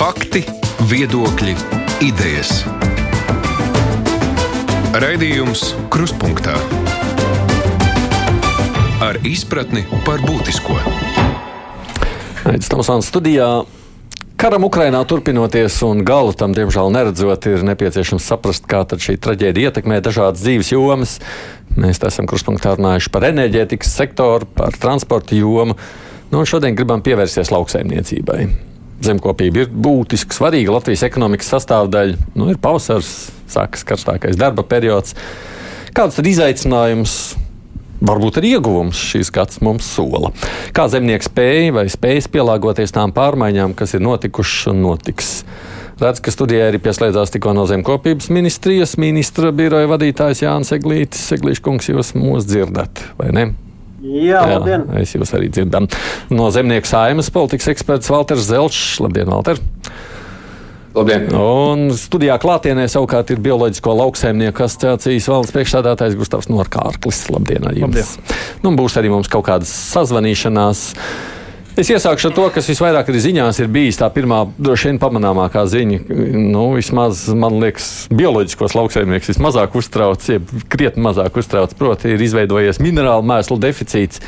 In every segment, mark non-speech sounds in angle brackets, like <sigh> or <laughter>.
Fakti, viedokļi, idejas. Raidījums Kruspunkta ar izpratni par būtisko. Aizsmeļamies Tamsānas studijā. Karam Ukrainā turpinoties un galu tam, diemžēl, neredzot, ir nepieciešams saprast, kā šī traģēdija ietekmē dažādas dzīves jomas. Mēs esam kruspunktā runājuši par enerģētikas sektoru, par transporta jomu. Nu, šodien gribam pievērsties lauksaimniecībai. Zemkopība ir būtiski svarīga Latvijas ekonomikas sastāvdaļa. Nu, ir pavasars, sākas karstākais darba periods. Kāds ir izaicinājums Varbūt arī ieguvums šīs gads mums sola. Kā zemnieks spēja vai spējas pielāgoties tām pārmaiņām, kas ir notikušas un notiks. Redz, ka studijā arī pieslēdzās tikko no zemkopības ministrijas ministra biroja vadītājs Jānis Eglītis. Eglītis kungs, jūs mūs dzirdat, vai ne? Jā, Jā labdien. es jūs arī dzirdam. No zemnieku saimas politikas eksperts Valters Zelčs. Labdien, Valter! Labdien! Un studijā klātienē savukārt ir Bioloģisko lauksaimnieku asociācijas valdes priekšstādātājs Gustavs Norkārklis. Labdien! Labdien. Nu, būs arī mums kaut kādas sazvanīšanās. Es iesākšu ar to, kas visvairāk arī ziņās ir bijis tā pirmā, droši vien pamanāmākā ziņa. Nu, vismaz, man liekas, bioloģiskos lauksaimniekus vismazāk uztrauc, jeb krietni mazāk uztrauc. Proti, ir izveidojies minerālu mēslu deficīts.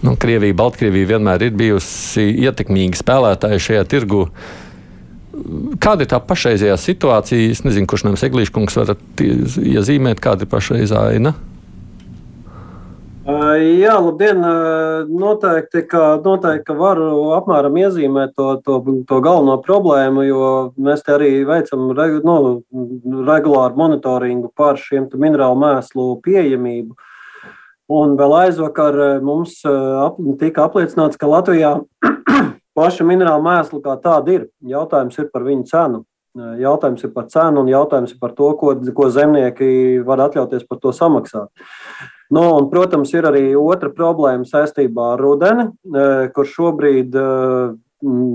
Nu, Krievija, Baltkrievija vienmēr ir bijusi ietekmīga spēlētāja šajā tirgu. Kāda ir tā pašreizējā situācija? Es nezinu, kurš no jums eglīškungs varat iezīmēt, kāda ir pašreizā aina. Jā, labdien! Noteikti, ka, noteikti, ka varu apmēram iezīmēt to, to, to galveno problēmu, jo mēs arī veicam nu, regulāru monitoringu par šiem minerālu mēslu pieejamību. Un vēl aizvakar mums tika apliecināts, ka Latvijā <clears throat> paša minerāla mēsla kā tāda ir. Jautājums ir par viņu cenu. Jautājums ir par cenu un jautājums ir par to, ko, ko zemnieki var atļauties par to samaksāt. Nu, un, protams, ir arī otra problēma saistībā ar rudeni, kur šobrīd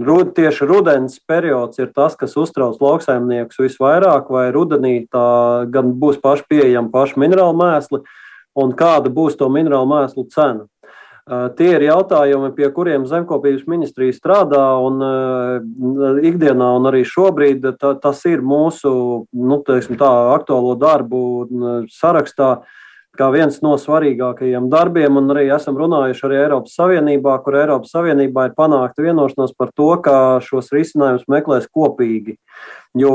rud, tieši rudens periods ir tas, kas uztrauc lauksaimniekus visvairāk, vai rudenī tā gan būs paši pieejama paša minerāla mēsli, un kāda būs to minerālu mēslu cena. Tie ir jautājumi, pie kuriem zemkopības ministrija strādā un ikdienā, un arī šobrīd ta, tas ir mūsu nu, teiksim, tā, aktuālo darbu sarakstā. Kā viens no svarīgākajiem darbiem, un arī esam runājuši arī Eiropas Savienībā, kur Eiropas Savienībā ir panākta vienošanās par to, ka šos risinājumus meklēs kopīgi. Jo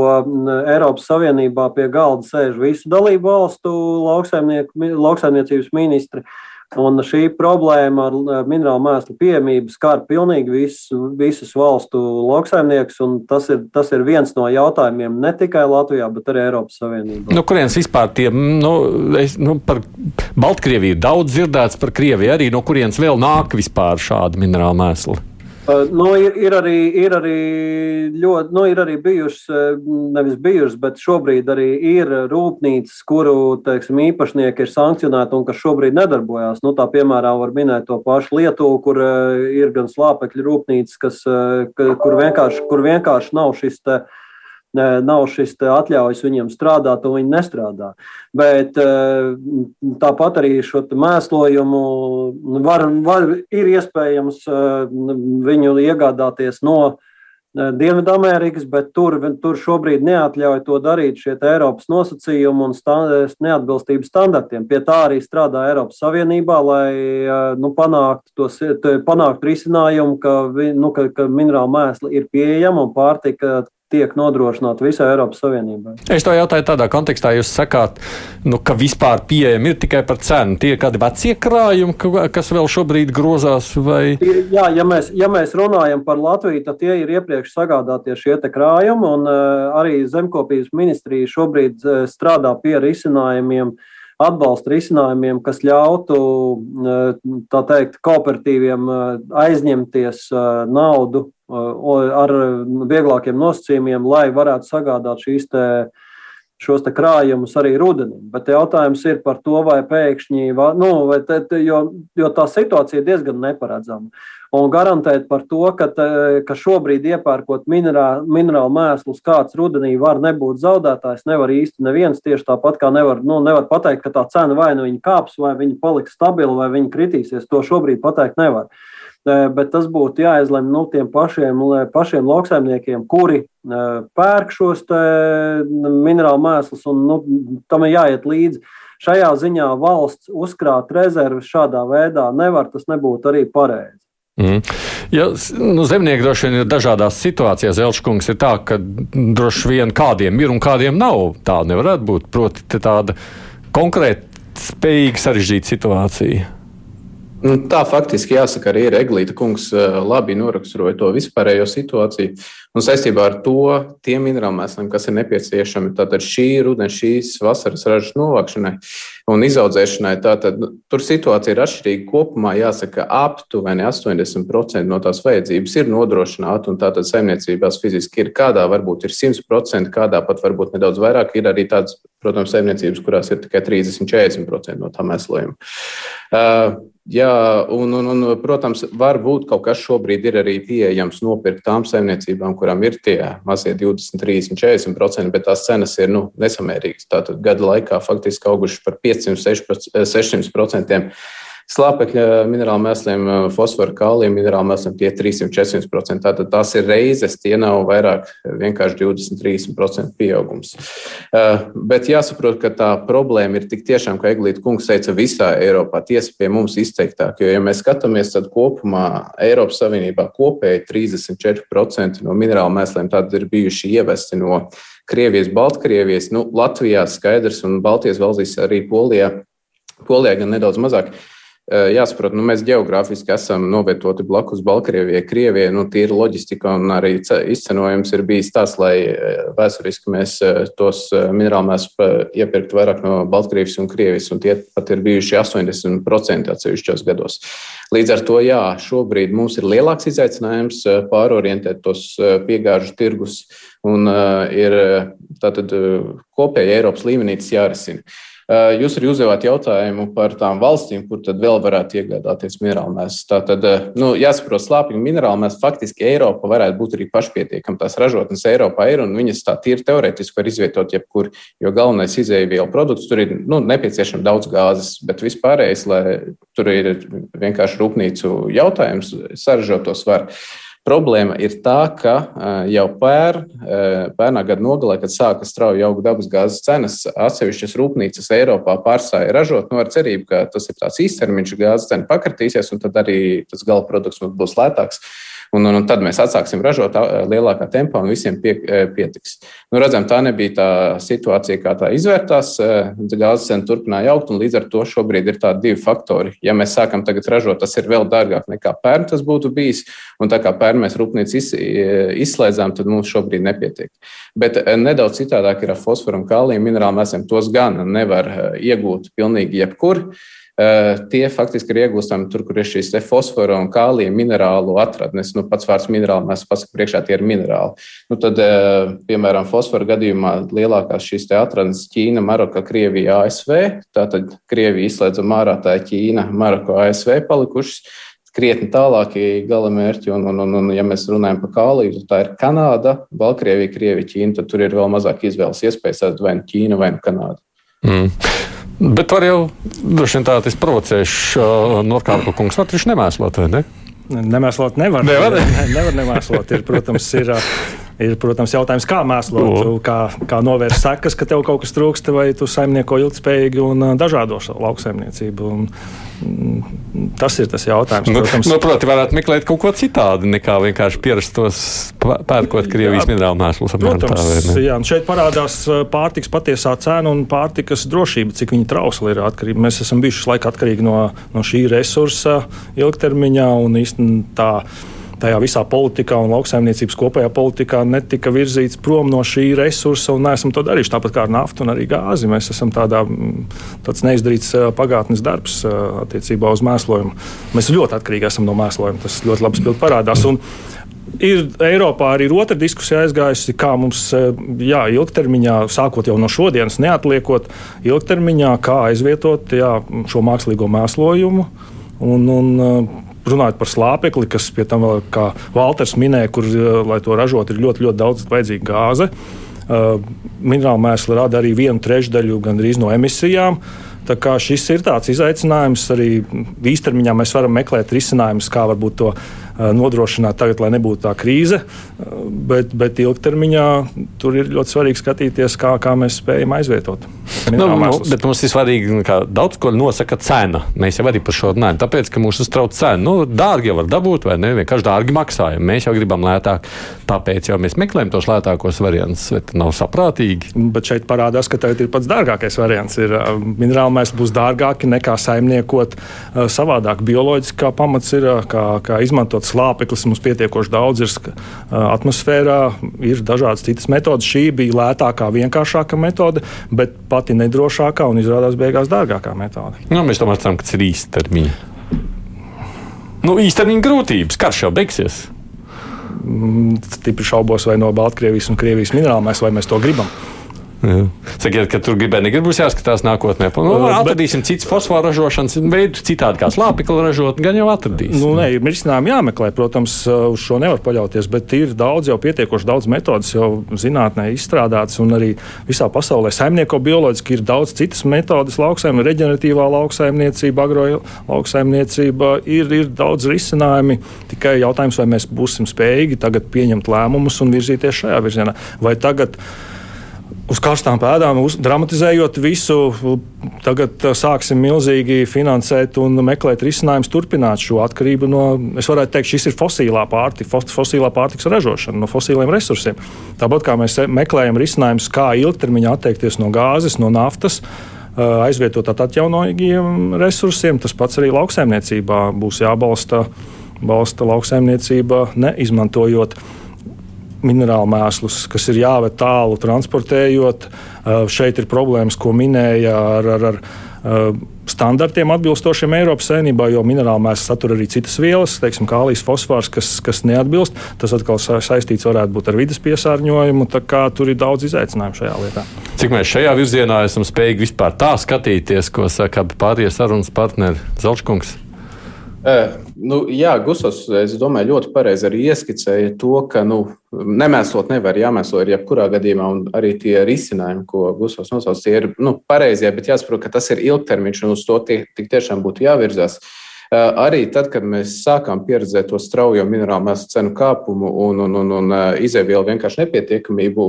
Eiropas Savienībā pie galda sēž visu dalību valstu lauksaimniecības ministri, Un šī problēma ar minerālu mēslu pieejamību skar pilnīgi visu, visus valstu lauksaimniekus. Tas ir, tas ir viens no jautājumiem ne tikai Latvijā, bet arī Eiropas Savienībā. Nu, kurienes vispār tie, nu, es, nu, par Baltkrieviju daudz dzirdēts, par Krieviju arī, no kurienes vēl nāk vispār šādi minerālu mēsli? Uh, nu, ir, ir, arī, ir, arī ļoti, nu, ir arī bijušas, uh, nevis bijušas, bet šobrīd arī ir rūpnīcas, kuru teiksim, īpašnieki ir sankcionēti un kas šobrīd nedarbojās. Nu, tā piemēram, var minēt to pašu Lietuvu, kur uh, ir gan slāpekļu rūpnīcas, kas, kur, vienkārši, kur vienkārši nav šis. Te, nav šis atļaujas viņiem strādāt, un viņi nestrādā. Bet eh, tāpat arī šo mēslojumu var, var, ir iespējams eh, viņu iegādāties no eh, Dienvidamerikas, bet tur, tur šobrīd neatļauj to darīt šie Eiropas nosacījumi un stand, neatbilstības standartiem. Pie tā arī strādā Eiropas Savienībā, lai nu, panāktu, tos, panāktu risinājumu, ka, nu, ka, ka minerāla mēsla ir pieejama un pārtika tiek nodrošināta visai Eiropas Savienībai. Es to jautāju tādā kontekstā, jūs sakāt, nu, ka vispār pieejami ir tikai par cenu. Tie ir kādi vecie krājumi, kas vēl šobrīd grozās? Vai... Jā, ja mēs, ja mēs runājam par Latviju, tad tie ir iepriekš sagādātie šie krājumi, un uh, arī zemkopības ministrija šobrīd uh, strādā pie risinājumiem. Atbalsta risinājumiem, kas ļautu tā teikt, kooperatīviem aizņemties naudu ar vieglākiem nosacījumiem, lai varētu sagādāt šīs te, šos te krājumus arī rudenī. Bet jautājums ir par to, vai pēkšņi, nu, vai te, jo, jo tā situācija ir diezgan neparedzama. un garantēt par to, ka, ka šobrīd iepērkot minerā, minerālu mēslus, kāds rudenī var nebūt zaudētājs, nevar īsti neviens. Tieši tāpat kā nevar, nu, nevar pateikt, ka tā cena vai nu viņa kāps, vai viņa paliks stabila, vai viņa kritīsies. To šobrīd pateikt nevar. Bet tas būtu jāizlemj nu, tiem pašiem, pašiem lauksaimniekiem, kuri pērk šos minerālu mēslus, un nu, tam ir jāiet līdzi. Šajā ziņā valsts uzkrāt rezerves šādā veidā nevar, tas nebūtu arī pareizi. Mm. Ja, nu, zemnieki droši vien ir dažādās situācijās. Elškungs ir tā, ka droši vien kādiem ir un kādiem nav. Tā nevarētu būt. Proti, tāda konkrēta, spējīga, sarežģīta situācija. Nu, tā faktiski jāsaka, arī ir Eglīta kungs labi noraksturoja to vispārējo situāciju. Un saistībā ar to tiem minerālmēsliem, kas ir nepieciešami tātad šī rudenī, šīs vasaras ražas novākšanai un izaudzēšanai, tātad nu, tur situācija ir atšķirīga. Kopumā jāsaka, aptuveni 80% no tās vajadzības ir nodrošināta, un tātad saimniecībās fiziski ir kādā varbūt ir 100%, kādā pat varbūt nedaudz vairāk. Ir arī tādas, protams, saimniecības, kurās ir tikai 30-40% no tā mēslojuma. Uh, Jā, un, un, un, protams, varbūt kaut kas šobrīd ir arī pieejams nopirkt tām saimniecībām, kurām ir tie mazie 20, 30, 40%, bet tās cenas ir nu, nesamērīgas. Tātad gada laikā faktiski augušas par 500, 600% slāpekļa minerālu mēsliem, fosforu, kāliju minerālu mēsliem tie 300-400%. Tātad tās ir reizes, tie nav vairāk vienkārši 20-30% pieaugums. Bet jāsaprot, ka tā problēma ir tik tiešām, kā Eglīta kungs teica, visā Eiropā, tiesa pie mums izteiktāk. Jo, ja mēs skatāmies, tad kopumā Eiropas Savienībā kopēji 34% no minerālu mēsliem tādi ir bijuši ievesti no Krievijas, Baltkrievijas, nu, Latvijā skaidrs un Baltijas valstīs arī Polijā. Polijā gan nedaudz mazāk. Uh, Eh, jāsaprot, nu, mēs geogrāfiski esam novietoti blakus Baltkrievijai, Krievijai. Nu, tīri loģistika un arī izcenojums ir bijis tas, lai vēsturiski mēs tos minerālmēs iepirktu vairāk no Baltkrievijas un Krievijas, un tie pat ir bijuši 80% atsevišķos gados. Līdz ar to, jā, šobrīd mums ir lielāks izaicinājums pārorientēt tos piegāžu tirgus, un ir tātad kopēji Eiropas līmenī tas jārisina. Eh, jūs arī uzdevāt jautājumu par tām valstīm, kur tad vēl varētu iegādāties minerālmēs. Tātad, eh, nu, jāsaprot, slāpīgi minerālmēs faktiski Eiropa varētu būt arī pašpietiekama. Tās ražotnes Eiropā ir un viņas tā tīri teorētiski var izvietot jebkur, jo galvenais izēvielu produkts tur ir nu, nepieciešams daudz gāzes, bet vispārējais, lai tur ir vienkārši rūpnīcu jautājums, saražot to svaru. Problēma ir tā, ka jau pēr, pērnā gada nogalē, kad sāka strauji augt dabasgāzes cenas, atsevišķas rūpnīcas Eiropā pārstāja ražot no nu, ar cerību, ka tas ir tāds īstermiņš, gāzes cena pakritīsies, un tad arī tas gala produkts būs lētāks. Un, un, un tad mēs atsāksim ražot lielākā tempā un visiem pie, pietiks. Nu, redzam, tā nebija tā situācija, kā tā izvērtās. Gāzes cena turpināja augt, un līdz ar to šobrīd ir tādi divi faktori. Ja mēs sākam tagad ražot, tas ir vēl dārgāk nekā pērn tas būtu bijis, un tā kā pērn mēs rūpnīcu iz, izslēdzām, tad mums šobrīd nepietiek. Bet nedaudz citādāk ir ar fosforu un kāliju minerālu mēsliem. Tos gan nevar iegūt pilnīgi jebkur. Eh, tie faktiski ir iegūstami tur, kur ir šīs fosfora un kālija minerālu atradnes. Nu, pats vārds minerāli mēs pasakām, priekšā tie ir minerāli. Nu, tad, eh, piemēram, fosfora gadījumā lielākās šīs atradnes Ķīna, Maroka, Krievija, ASV. Tātad Krievija izslēdza ārā, tā ir Ķīna, Maroka, ASV palikušas krietni tālākie gala mērķi. Un, un, un, un, ja mēs runājam par kāliju, tad tā ir Kanāda, Baltkrievija, Krievija, Ķīna. Tad tur ir vēl mazāk izvēles iespējas, vai nu Ķīna vai nu Kanāda. Mm. Bet var jau droši vien tādu provocējuši uh, Norkārku kungs. Var viņš nemēslot, vai ne? Nemēslot nevar. Nevar, ne, <laughs> nevar nemēslot. Ir, protams, ir, ir protams, jautājums, kā mēslot, o. kā, kā novērst sekas, ka tev kaut kas trūkst, vai tu saimnieko ilgspējīgi un dažādo lauksaimniecību. Un, Tas ir tas jautājums. Nu, protams, nu, proti, varētu meklēt kaut ko citādu nekā vienkārši pierastos pērkot Krievijas minerālu mēslus. Protams, tā, jā, šeit parādās pārtiks patiesā cena un pārtikas drošība, cik viņa trausla ir atkarīga. Mēs esam bijuši laika atkarīgi no, no šī resursa ilgtermiņā un īstenībā tajā visā politikā un lauksaimniecības kopējā politikā netika virzīts prom no šī resursa, un neesam to darījuši. Tāpat kā ar naftu un arī gāzi. Mēs esam tādā, tāds neizdarīts pagātnes darbs attiecībā uz mēslojumu. Mēs ļoti atkarīgi esam no mēslojuma. Tas ļoti labi spilgt parādās. Un, Ir Eiropā arī ir otra diskusija aizgājusi, kā mums jā, ilgtermiņā, sākot jau no šodienas, neatliekot ilgtermiņā, kā aizvietot jā, šo mākslīgo mēslojumu. Un, un, runājot par slāpekli, kas pie tam vēl, kā Valters minēja, kur, lai to ražot, ir ļoti, ļoti daudz vajadzīga gāze. Uh, minerāla mēsla rada arī vienu trešdaļu gandrīz no emisijām. Tā kā šis ir tāds izaicinājums, arī īstermiņā mēs varam meklēt risinājumus, kā varbūt to nodrošināt tagad, lai nebūtu tā krīze. Bet, bet ilgtermiņā tur ir ļoti svarīgi skatīties, kā, kā mēs spējam aizvietot. Nu, nu, bet mums ir svarīgi, nu, ka daudz ko nosaka cena. Mēs jau arī par šo runājam. Tāpēc, ka mūs uztrauc cena. Nu, dārgi var dabūt, vai ne? Vienkārši dārgi maksājam. Mēs jau gribam lētāk. Tāpēc jau mēs meklējam tos lētākos variantus. Bet nav saprātīgi. Bet šeit parādās, ka tagad ir pats dārgākais variants. Ir, minerāli mēs būs dārgāki nekā saimniekot savādāk. Bioloģiskā pamats ir kā, kā izmantot slāpeklis mums pietiekoši daudz ir atmosfērā, ir dažādas citas metodes. Šī bija lētākā, vienkāršākā metode, bet pati nedrošākā un izrādās beigās dārgākā metode. Nu, mēs tomēr ceram, ka tas ir īstermiņa. Nu, īstermiņa grūtības, karš jau beigsies. Mm, stipri šaubos, vai no Baltkrievijas un Krievijas minerāliem mēs, mēs to gribam. Sakiet, ka tur gribēja, negribēs jāskatās nākotnē. Nu, uh, atradīsim citus fosforu ražošanas veidus, citādi kā slāpekli ražot, gan jau atradīsim. Nu, nē, ir risinājumi jāmeklē. Protams, uh, uz šo nevar paļauties, bet ir daudz, jau pietiekoši daudz metodas jau zinātnē izstrādātas, un arī visā pasaulē saimnieko bioloģiski ir daudz citas metodas, lauksaimniecība, reģeneratīvā lauksaimniecība, agro lauksaimniecība, ir, ir daudz risinājumu. Tikai jautājums, vai mēs būsim spējīgi tagad pieņemt lēmumus un virzīties šajā virzienā. Vai tagad uz karstām pēdām, uz, dramatizējot visu. Tagad uh, sāksim milzīgi finansēt un meklēt risinājumus, turpināt šo atkarību no, es varētu teikt, šis ir fosilā pārtika, fos, fosilā pārtiks ražošana no fosiliem resursiem. Tāpat kā mēs meklējam risinājumus, kā ilgtermiņā atteikties no gāzes, no naftas uh, aizvietot ar atjaunīgiem resursiem. Tas pats arī lauksaimniecībā būs jābalsta balsta lauksaimniecība, neizmantojot minerālu mēslus, kas ir jāved tālu transportējot. Uh, šeit ir problēmas, ko minēja ar, ar, ar uh, standartiem atbilstošiem Eiropas saimnībā, jo minerāli mēsls satur arī citas vielas, teiksim, kālijas fosfārs, kas, kas neatbilst. Tas atkal saistīts varētu būt ar vidas piesārņojumu. Tur ir daudz izaicinājumu šajā lietā. Cik mēs šajā virzienā esam spējīgi vispār tā skatīties, ko saka pārējie sarunas partneri Zelčkungs? Nu, jā, Gusos, es domāju, ļoti pareizi arī ieskicēja to, ka nu, nemēslot nevar, jāmēslo ir jebkurā gadījumā, un arī tie risinājumi, ko Gusos nosauc, tie ir nu, pareizie, bet jāsaprot, ka tas ir ilgtermiņš, un uz to tie, tik tiešām būtu jāvirzās. Arī tad, kad mēs sākām pieredzēt to straujo minerālu mēslu cenu kāpumu un, un, un, un izēvielu vienkārši nepietiekamību,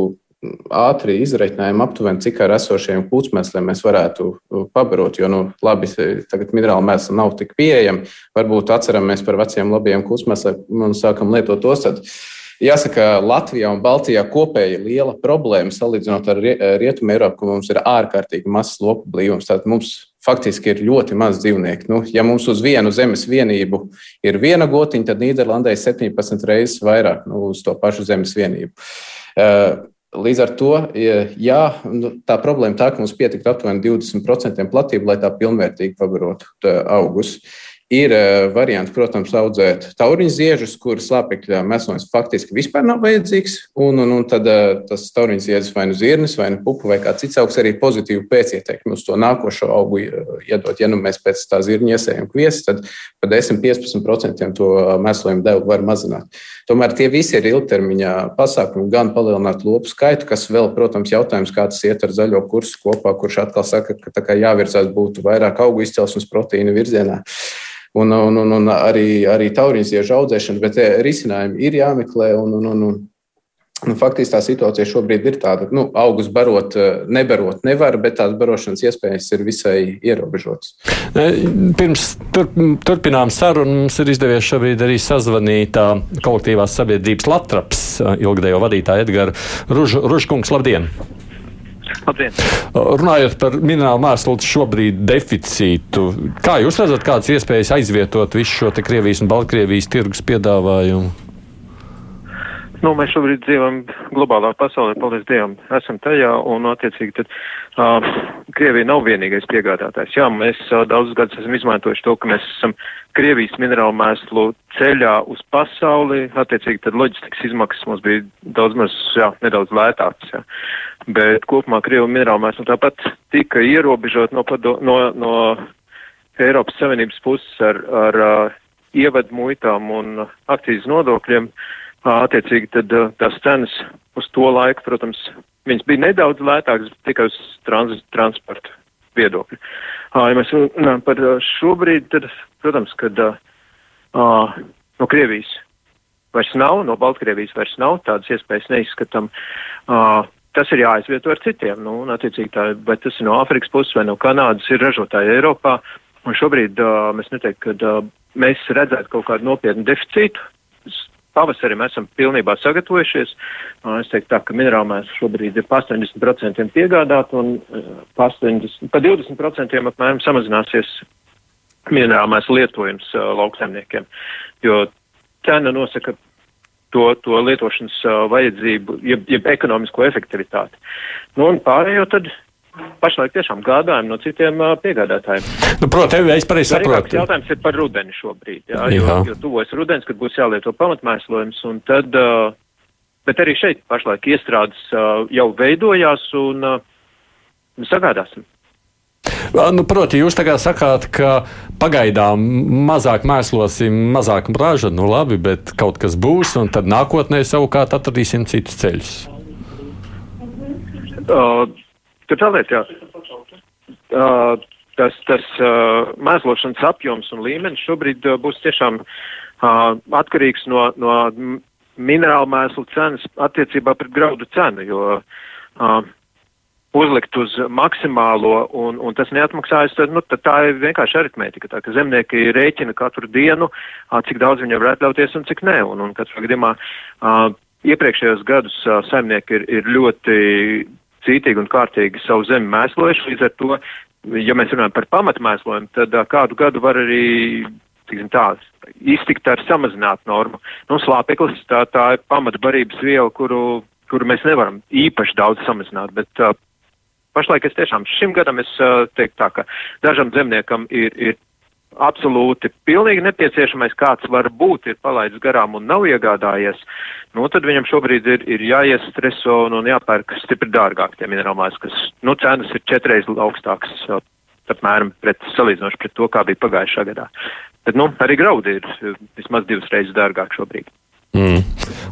ātri izreikinājumu aptuveni, cik ar esošiem kūtsmēsliem mēs varētu pabarot. Jo, nu, labi, tagad minerāla mēsla nav tik pieejama. Varbūt atceramies par veciem labiem kūtsmēsliem un sākam lietot tos. Tad, Jāsaka, Latvijā un Baltijā kopēji liela problēma salīdzinot ar Rietumu Eiropu, ka mums ir ārkārtīgi mazs lopu blīvums. Tātad mums faktiski ir ļoti maz dzīvnieku. Nu, ja mums uz vienu zemes vienību ir viena gotiņa, tad Nīderlandē ir 17 reizes vairāk nu, uz to pašu zemes vienību. Uh, Līdz ar to jā, nu, tā problēma tā, ka mums pietika aptuveni 20% platība, lai tā pilnvērtīgi pabarotu augus. Ir eh, variants, protams, audzēt tauriņu ziežus, kuras slāpekļa mēslojums faktiski vispār nav vajadzīgs. Un, un, un tad eh, tas tauriņu ziedus vai nu zirnis, vai nu pupu, vai kā cits augs arī pozitīvu pēcieteikumu uz to nākošo augu iedot. Ja nu mēs pēc tā zirņa iesējam kviesis, tad par 10-15% to mēslojumu devu var mazināt. Tomēr tie visi ir ilgtermiņā pasākumi, gan palielināt lopu skaitu, kas vēl, protams, jautājums, kā tas iet ar zaļo kursu kopā, kurš atkal saka, ka jāvirzās būtu vairāk augu izcelsmes proteīna virzienā un, un, un, un arī, arī tauriņziežu audzēšana, bet eh, risinājumi ir jāmeklē. Un, un, un, un, Nu, faktiski tā situācija šobrīd ir tāda, ka nu, augus barot, eh, nebarot nevar, bet tās barošanas iespējas ir visai ierobežotas. Pirms tur, turpinām sarunu, mums ir izdevies šobrīd arī sazvanīt kolektīvās sabiedrības Latraps ilgadējo vadītāju Edgars Ruž, Ružkungs. Labdien! Labdien! Runājot par minerālu mēslu šobrīd deficītu, kā jūs redzat, kādas iespējas aizvietot visu šo Krievijas un Baltkrievijas tirgus piedāvājumu? Nu, mēs šobrīd dzīvojam globālā pasaulē, paldies Dievam, esam tajā, un attiecīgi tad uh, Krievija nav vienīgais piegādātājs. Jā, mēs uh, daudzus gadus esam izmantojuši to, ka mēs esam Krievijas minerālu mēslu ceļā uz pasauli, attiecīgi tad loģistikas izmaksas mums bija daudz maz, jā, nedaudz lētākas, jā. Bet kopumā Krievu minerālu mēslu tāpat tika ierobežot no, no, no Eiropas Savienības puses ar, ar uh, ievadu muitām un akcijas nodokļiem, attiecīgi tad tās cenas uz to laiku, protams, viņas bija nedaudz lētākas tikai uz trans transportu viedokļu. Ja mēs runājam par šobrīd, tad, protams, kad no Krievijas vairs nav, no Baltkrievijas vairs nav, tādas iespējas neizskatām. Tas ir jāizvieto ar citiem, nu, un attiecīgi tā, vai tas ir no Āfrikas puses vai no Kanādas, ir ražotāji Eiropā, un šobrīd uh, mēs neteiktu, ka uh, mēs redzētu kaut kādu nopietnu deficītu. Pavasarī mēs esam pilnībā sagatavojušies. Es teiktu tā, ka minerālmēs šobrīd ir pa 80% piegādāt un pa, 80, pa 20% apmēram samazināsies minerālmēs lietojums lauksaimniekiem, jo cena nosaka to, to lietošanas uh, vajadzību, jeb, jeb ekonomisko efektivitāti. Nu, un pārējo tad pašlaik tiešām gādājam no citiem uh, piegādātājiem. Nu, Protams, es pareizi saprotu. Jautājums ir par rudeni šobrīd, jā, jā. jo, jo tuvojas rudens, kad būs jālieto pamatmēslojums, un tad, uh, bet arī šeit pašlaik iestrādes uh, jau veidojās, un uh, sagādāsim. Nu, proti, jūs tagad sakāt, ka pagaidām mazāk mēslosim, mazāk raža, nu labi, bet kaut kas būs, un tad nākotnē savukārt atradīsim citus ceļus. Uh, tur tā lieta, jā. Tas tas mēslošanas apjoms un līmenis šobrīd būs tiešām atkarīgs no, no minerālu mēslu cenas attiecībā pret graudu cenu, jo uzlikt uz maksimālo un, un tas neatmaksājas, tad, nu, tad tā ir vienkārši aritmētika. Tā ka zemnieki rēķina katru dienu, cik daudz viņam var atļauties un cik nē. Un, un katrā gadījumā iepriekšējos gadus saimnieki ir, ir ļoti cītīgi un kārtīgi savu zemi mēslojuši. Līdz ar to, ja mēs runājam par pamatmēslojumu, tad kādu gadu var arī tiksim, tā, iztikt ar samazinātu normu. Nu, slāpeklis tā, tā ir pamatbarības viela, kuru, kuru mēs nevaram īpaši daudz samazināt, bet uh, Pašlaik es tiešām šim gadam es teiktu tā, ka dažam zemniekam ir, ir absolūti pilnīgi nepieciešamais, kāds var būt, ir palaidis garām un nav iegādājies, nu tad viņam šobrīd ir, ir jāiestreso un, un jāpērk stipri dārgāk tie minerālmais, kas, nu, cenas ir četreiz augstākas, apmēram pret, salīdzinoši pret to, kā bija pagājušā gadā. Bet, nu, arī graudi ir vismaz divas reizes dārgāk šobrīd. Mm.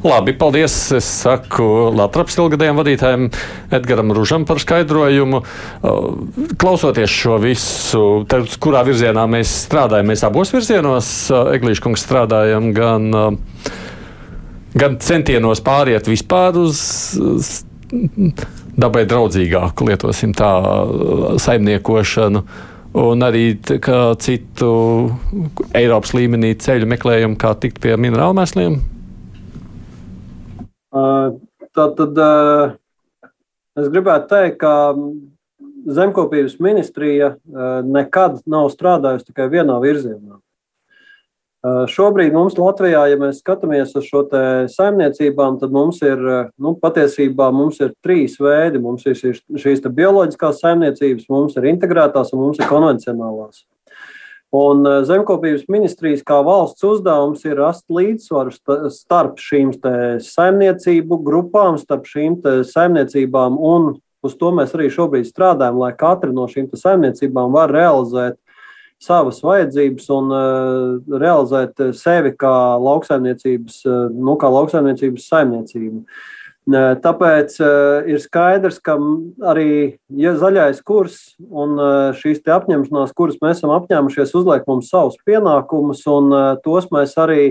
Labi, paldies. Es saku Latvijas ilgadējiem vadītājiem Edgaram Ružam par skaidrojumu. Klausoties šo visu, tad, kurā virzienā mēs strādājam, mēs abos virzienos, Eglīša kungs, strādājam gan, gan centienos pāriet vispār uz dabai draudzīgāku, lietosim tā, saimniekošanu. Un arī citu Eiropas līmenī ceļu meklējumu, kā tikt pie minerālu mēsliem. Tad, tad es gribētu teikt, ka zemkopības ministrija nekad nav strādājusi tikai vienā virzienā. Šobrīd mums Latvijā, ja mēs skatāmies uz šo saimniecībām, tad mums ir nu, patiesībā mums ir trīs veidi. Mums ir šīs bioloģiskās saimniecības, mums ir integrētās un mums ir konvencionālās. Un eh, zemkopības ministrijas kā valsts uzdevums ir rast līdzsvaru starp šīm saimniecību grupām, starp šīm saimniecībām, un uz to mēs arī šobrīd strādājam, lai katra no šīm saimniecībām var realizēt savas vajadzības un uh, realizēt sevi kā lauksaimniecības, uh, nu, kā lauksaimniecības saimniecību. Tāpēc ir skaidrs, ka arī ja zaļais kurs un šīs apņemšanās, kuras mēs esam apņēmušies, uzliek mums savus pienākumus, un tos mēs arī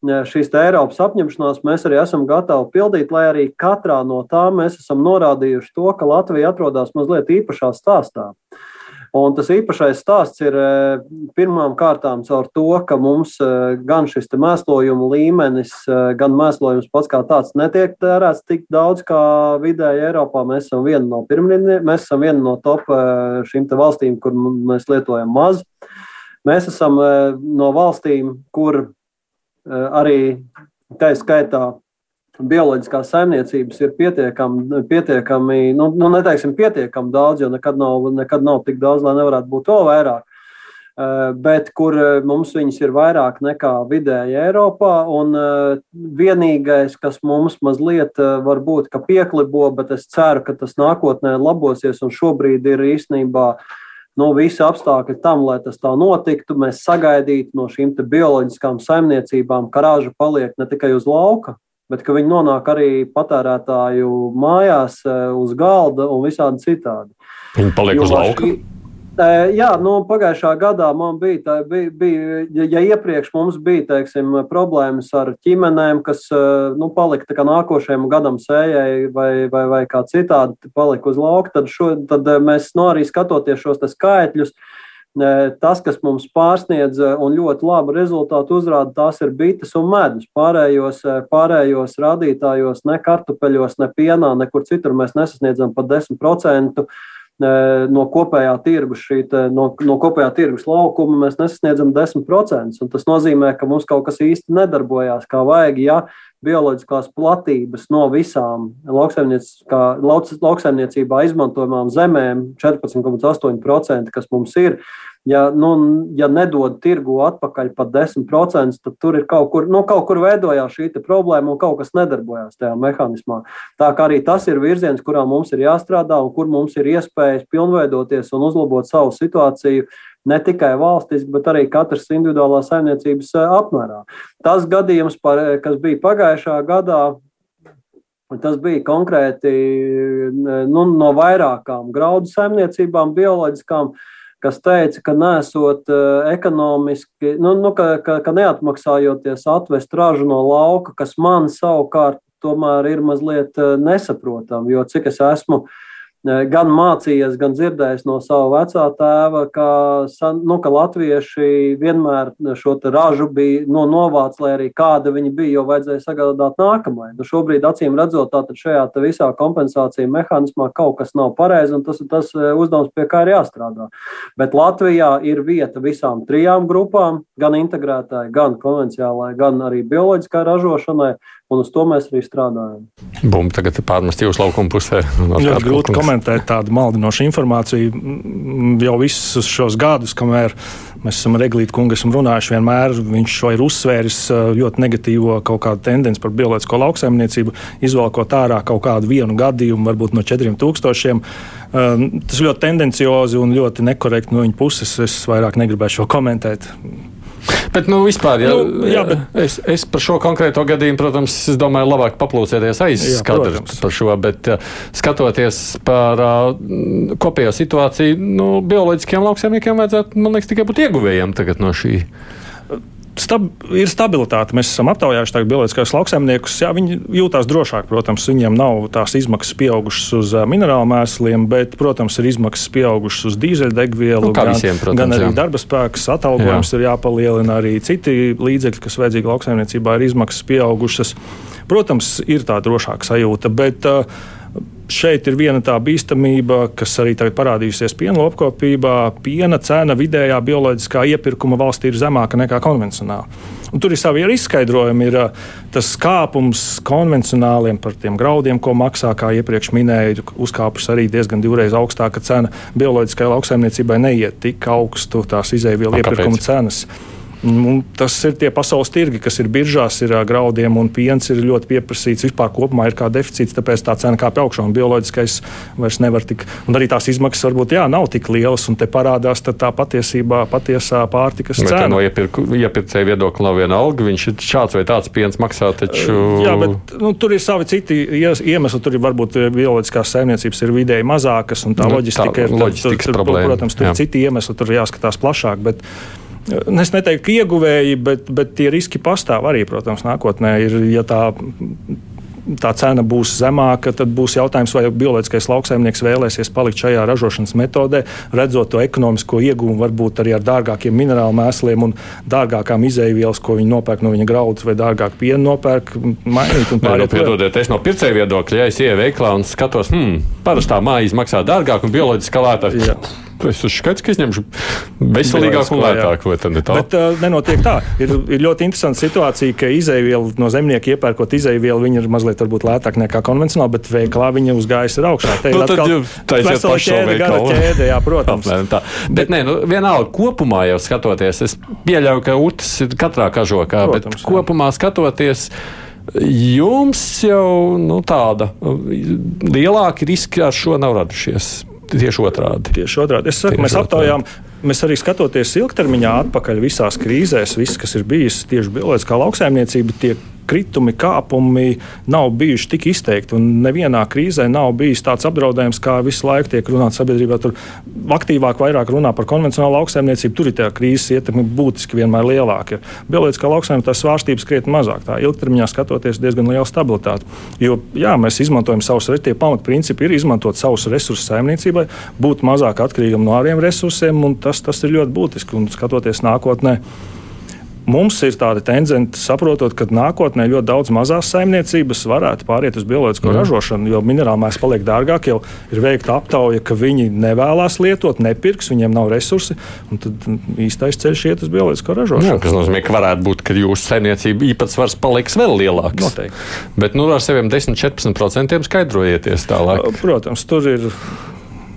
šīs Eiropas apņemšanās mēs arī esam gatavi pildīt, lai arī katrā no tām mēs esam norādījuši to, ka Latvija atrodas mazliet īpašā stāstā. Uh, Un tas īpašais stāsts ir eh, pirmām kārtām caur to, ka mums eh, gan šis mēslojuma līmenis, eh, gan mēslojums pats kā tāds netiek tērēts tik daudz kā vidēji Eiropā. Mēs esam viena no pirmdieniem, mēs esam viena no top šīm valstīm, kur mēs lietojam maz. Mēs esam no valstīm, kur arī tā skaitā bioloģiskās saimniecības ir pietiekami, pietiekami nu, nu, neteiksim, pietiekami daudz, jo nekad nav, nekad nav tik daudz, lai nevarētu būt vēl vairāk. Eh, bet kur eh, mums viņas ir vairāk nekā vidēji Eiropā, un eh, vienīgais, kas mums mazliet varbūt pieklibo, bet es ceru, ka tas nākotnē labosies, un šobrīd ir īstenībā nu, visi apstākļi tam, lai tas tā notiktu. Mēs sagaidītu no šīm bioloģiskām saimniecībām, ka raža paliek ne tikai uz lauka, bet ka viņi nonāk arī patērētāju mājās, uz galda un visādi citādi. Viņi paliek jo uz lauka. Šī, Jā, nu, pagājušā gadā man bija, tā, bija, bija ja, iepriekš mums bija teiksim, problēmas ar ģimenēm, kas nu, palika nākošajam gadam sējai vai, vai, vai kā citādi palika uz lauka, tad, šo, tad mēs nu, arī skatoties šos skaitļus. Tas, kas mums pārsniedz un ļoti labu rezultātu uzrāda, tās ir bites un medus. Pārējos, pārējos rādītājos, ne kartupeļos, ne pienā, nekur citur mēs nesasniedzam pat 10% no kopējā tirgus, šī, no, no kopējā tirgus laukuma mēs nesasniedzam 10%. Tas nozīmē, ka mums kaut kas īsti nedarbojās kā vajag. Ja bioloģiskās platības no visām lauksaimniecībā izmantojamām zemēm 14,8%, kas mums ir, ja, nu, ja nedod tirgu atpakaļ pat 10%, tad tur ir kaut kur, nu, kaut kur veidojās šī problēma un kaut kas nedarbojās tajā mehānismā. Tā kā arī tas ir virziens, kurā mums ir jāstrādā un kur mums ir iespējas pilnveidoties un uzlabot savu situāciju. Ne tikai valstiski, bet arī katras individuālās saimniecības eh, apmērā. Tas gadījums, par, eh, kas bija pagājušā gadā, Tas bija konkrēti nu, no vairākām graudu saimniecībām, bioloģiskām, uh, kas teica, ka nesot eh, ekonomiski, nu, nu, ka, ka, ka neatmaksājoties atvest ražu no lauka, kas man savukārt tomēr ir mazliet eh, nesaprotami, jo cik es esmu uh, gan mācījies, gan dzirdējis no sava vecā tēva, ka, nu, ka latvieši vienmēr šo ražu bija no nu, novāc, lai arī kāda viņi bija, jo vajadzēja sagādāt nākamajai. Nu, šobrīd, acīm redzot, tātad šajā visā kompensācija mehānismā kaut kas nav pareizi, un tas ir tas uzdevums, pie kā ir jāstrādā. Bet Latvijā ir vieta visām trijām grupām, gan integrētai, gan konvencionālai, gan arī bioloģiskai ražošanai. Un uz to mēs arī strādājam. Bumba tagad ir pārmest jūsu laukuma pusē. Ļoti grūti komentēt tādu maldinošu informāciju. Jau visus šos gadus, kamēr mēs esam ar Eglītu kungu runājuši, vienmēr viņš šo ir uzsvēris ļoti negatīvo kaut kādu tendenci par bioloģisko lauksaimniecību, izvēlkot ārā kaut kādu vienu gadījumu, varbūt no 4000. Tas ļoti tendenciozi un ļoti nekorekti no viņa puses. Es vairāk negribēju šo komentēt. Bet, nu, vispār, ja, nu, jā, bet... es, es par šo konkrēto gadījumu, protams, es domāju, labāk paplūcieties aiz skatu par šo, bet skatoties par uh, kopējo situāciju, nu, bioloģiskiem lauksaimniekiem vajadzētu, man liekas, tikai būt ieguvējiem tagad no šī stab, ir stabilitāte. Mēs esam aptaujājuši tagad bioloģiskos lauksaimniekus. Jā, viņi jūtās drošāk, protams, viņiem nav tās izmaksas pieaugušas uz minerālu mēsliem, bet, protams, ir izmaksas pieaugušas uz dīzeļdegvielu. Nu, gan, visiem, protams, gan arī jā. darba spēks, atalgojums jā. ir jāpalielina, arī citi līdzekļi, kas vajadzīgi lauksaimniecībā, ir izmaksas pieaugušas. Protams, ir tā drošāka sajūta, bet uh, Šeit ir viena tā bīstamība, kas arī tagad parādījusies piena lopkopībā. Piena cena vidējā bioloģiskā iepirkuma valstī ir zemāka nekā konvencionāla. Un tur ir savi izskaidrojumi. Ir tas kāpums konvencionāliem par tiem graudiem, ko maksā, kā iepriekš minēju, uzkāpus arī diezgan divreiz augstāka cena. Bioloģiskajai lauksaimniecībai neiet tik augstu tās izēvielu iepirkuma cenas. Nu, tas ir tie pasaules tirgi, kas ir biržās, ir graudiem un piens ir ļoti pieprasīts. Vispār kopumā ir kā deficīts, tāpēc tā cena kāpj augšā un bioloģiskais vairs nevar tik. Un arī tās izmaksas varbūt jā, nav tik lielas, un te parādās tā patiesībā patiesā pārtikas cena. No iepirkēja viedokļa nav viena alga, viņš ir šāds vai tāds piens maksā. Taču... Jā, bet nu, tur ir savi citi iemesli. Tur ir varbūt bioloģiskās saimniecības ir vidēji mazākas, un tā nu, loģistika tā, ir. Tad, tur, tur, protams, tur jā. ir citi iemesli, tur jāskatās plašāk. Bet, Es neteiktu, ka ieguvēji, bet, bet tie riski pastāv arī, protams, nākotnē. Ir, ja tā, tā cena būs zemāka, tad būs jautājums, vai bioloģiskais lauksaimnieks vēlēsies palikt šajā ražošanas metodē, redzot to ekonomisko ieguvumu, varbūt arī ar dārgākiem minerālu mēsliem un dārgākām izēvielas, ko viņi nopērk no viņa graudus, vai dārgāk pienu nopērk, mainīt un. Nu, piedodiet, es no pircēja viedokļa, ja es ieeju veiklā un skatos, hmm, parastā māja izmaksā dārgāk un bioloģiskā lētāk. Es skaidrs, ka izņemšu veselīgāku un lētāku. Bet uh, nenotiek tā. Ir, ir ļoti interesanta situācija, ka izēvielu no zemnieka iepērkot izēvielu, viņi ir mazliet lētāk nekā konvencionāli, bet veiklā viņa uzgājas ir augšā. Te ir nu, atkal vesela ķēde, gara ķēde, jā, protams. Apmēram tā. Bet, nē, nu, vienalga kopumā jau skatoties, es pieļauju, ka utas ir katrā kažokā, protams, bet jā. kopumā skatoties. Jums jau nu, tāda lielāka riska ar šo nav radušies. Tieši otrādi. Tieši otrādi. Es saku, tieši mēs aptaujām, mēs arī skatoties ilgtermiņā atpakaļ visās krīzēs, viss, kas ir bijis tieši bioloģiskā lauksaimniecība, tiek kritumi, kāpumi nav bijuši tik izteikti. Un nevienā krīzē nav bijis tāds apdraudējums, kā visu laiku tiek runāts sabiedrībā. Tur aktīvāk vairāk runā par konvencionālu lauksaimniecību. Tur ir tā krīzes ietekme būtiski vienmēr lielāka. Bioloģiskā lauksaimniecība tās svārstības krietni mazāk. Tā ilgtermiņā skatoties diezgan liela stabilitāte. Jo jā, mēs izmantojam savus tie pamatprincipi, ir izmantot savus resursus saimniecībai, būt mazāk atkarīgam no āriem resursiem, un tas, tas ir ļoti būtiski. Un skatoties nākotnē, mums ir tāda tendence, saprotot, ka nākotnē ļoti daudz mazās saimniecības varētu pāriet uz bioloģisko mm. ražošanu, jo minerāli mēs paliek dārgāk. Jau ir veikta aptauja, ka viņi nevēlas lietot, nepirks, viņiem nav resursi. Tad īstais ceļš iet uz bioloģisko ražošanu. Jā, tas nozīmē, ka varētu būt, ka jūsu saimniecība īpatsvars paliks vēl lielāks. Noteikti. Bet nu, ar saviem 10-14% skaidrojieties tālāk. Protams, tur ir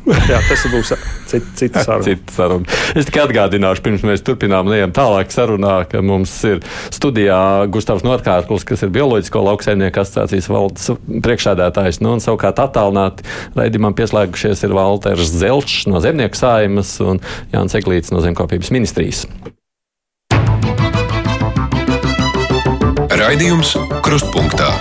Jā, tas būs cits, cits <laughs> saruna. cita saruna. Es tikai atgādināšu, pirms mēs turpinām ejam tālāk sarunā, ka mums ir studijā Gustavs Norkārklis, kas ir bioloģisko lauksaimnieku asociācijas valdes priekšsēdētājs. Nu, un savukārt attālināti raidījumam pieslēgušies ir Valters Zelčs no Zemnieku saimas un Jānis Eglīts no Zemkopības ministrijas. Raidījums Krustpunktā.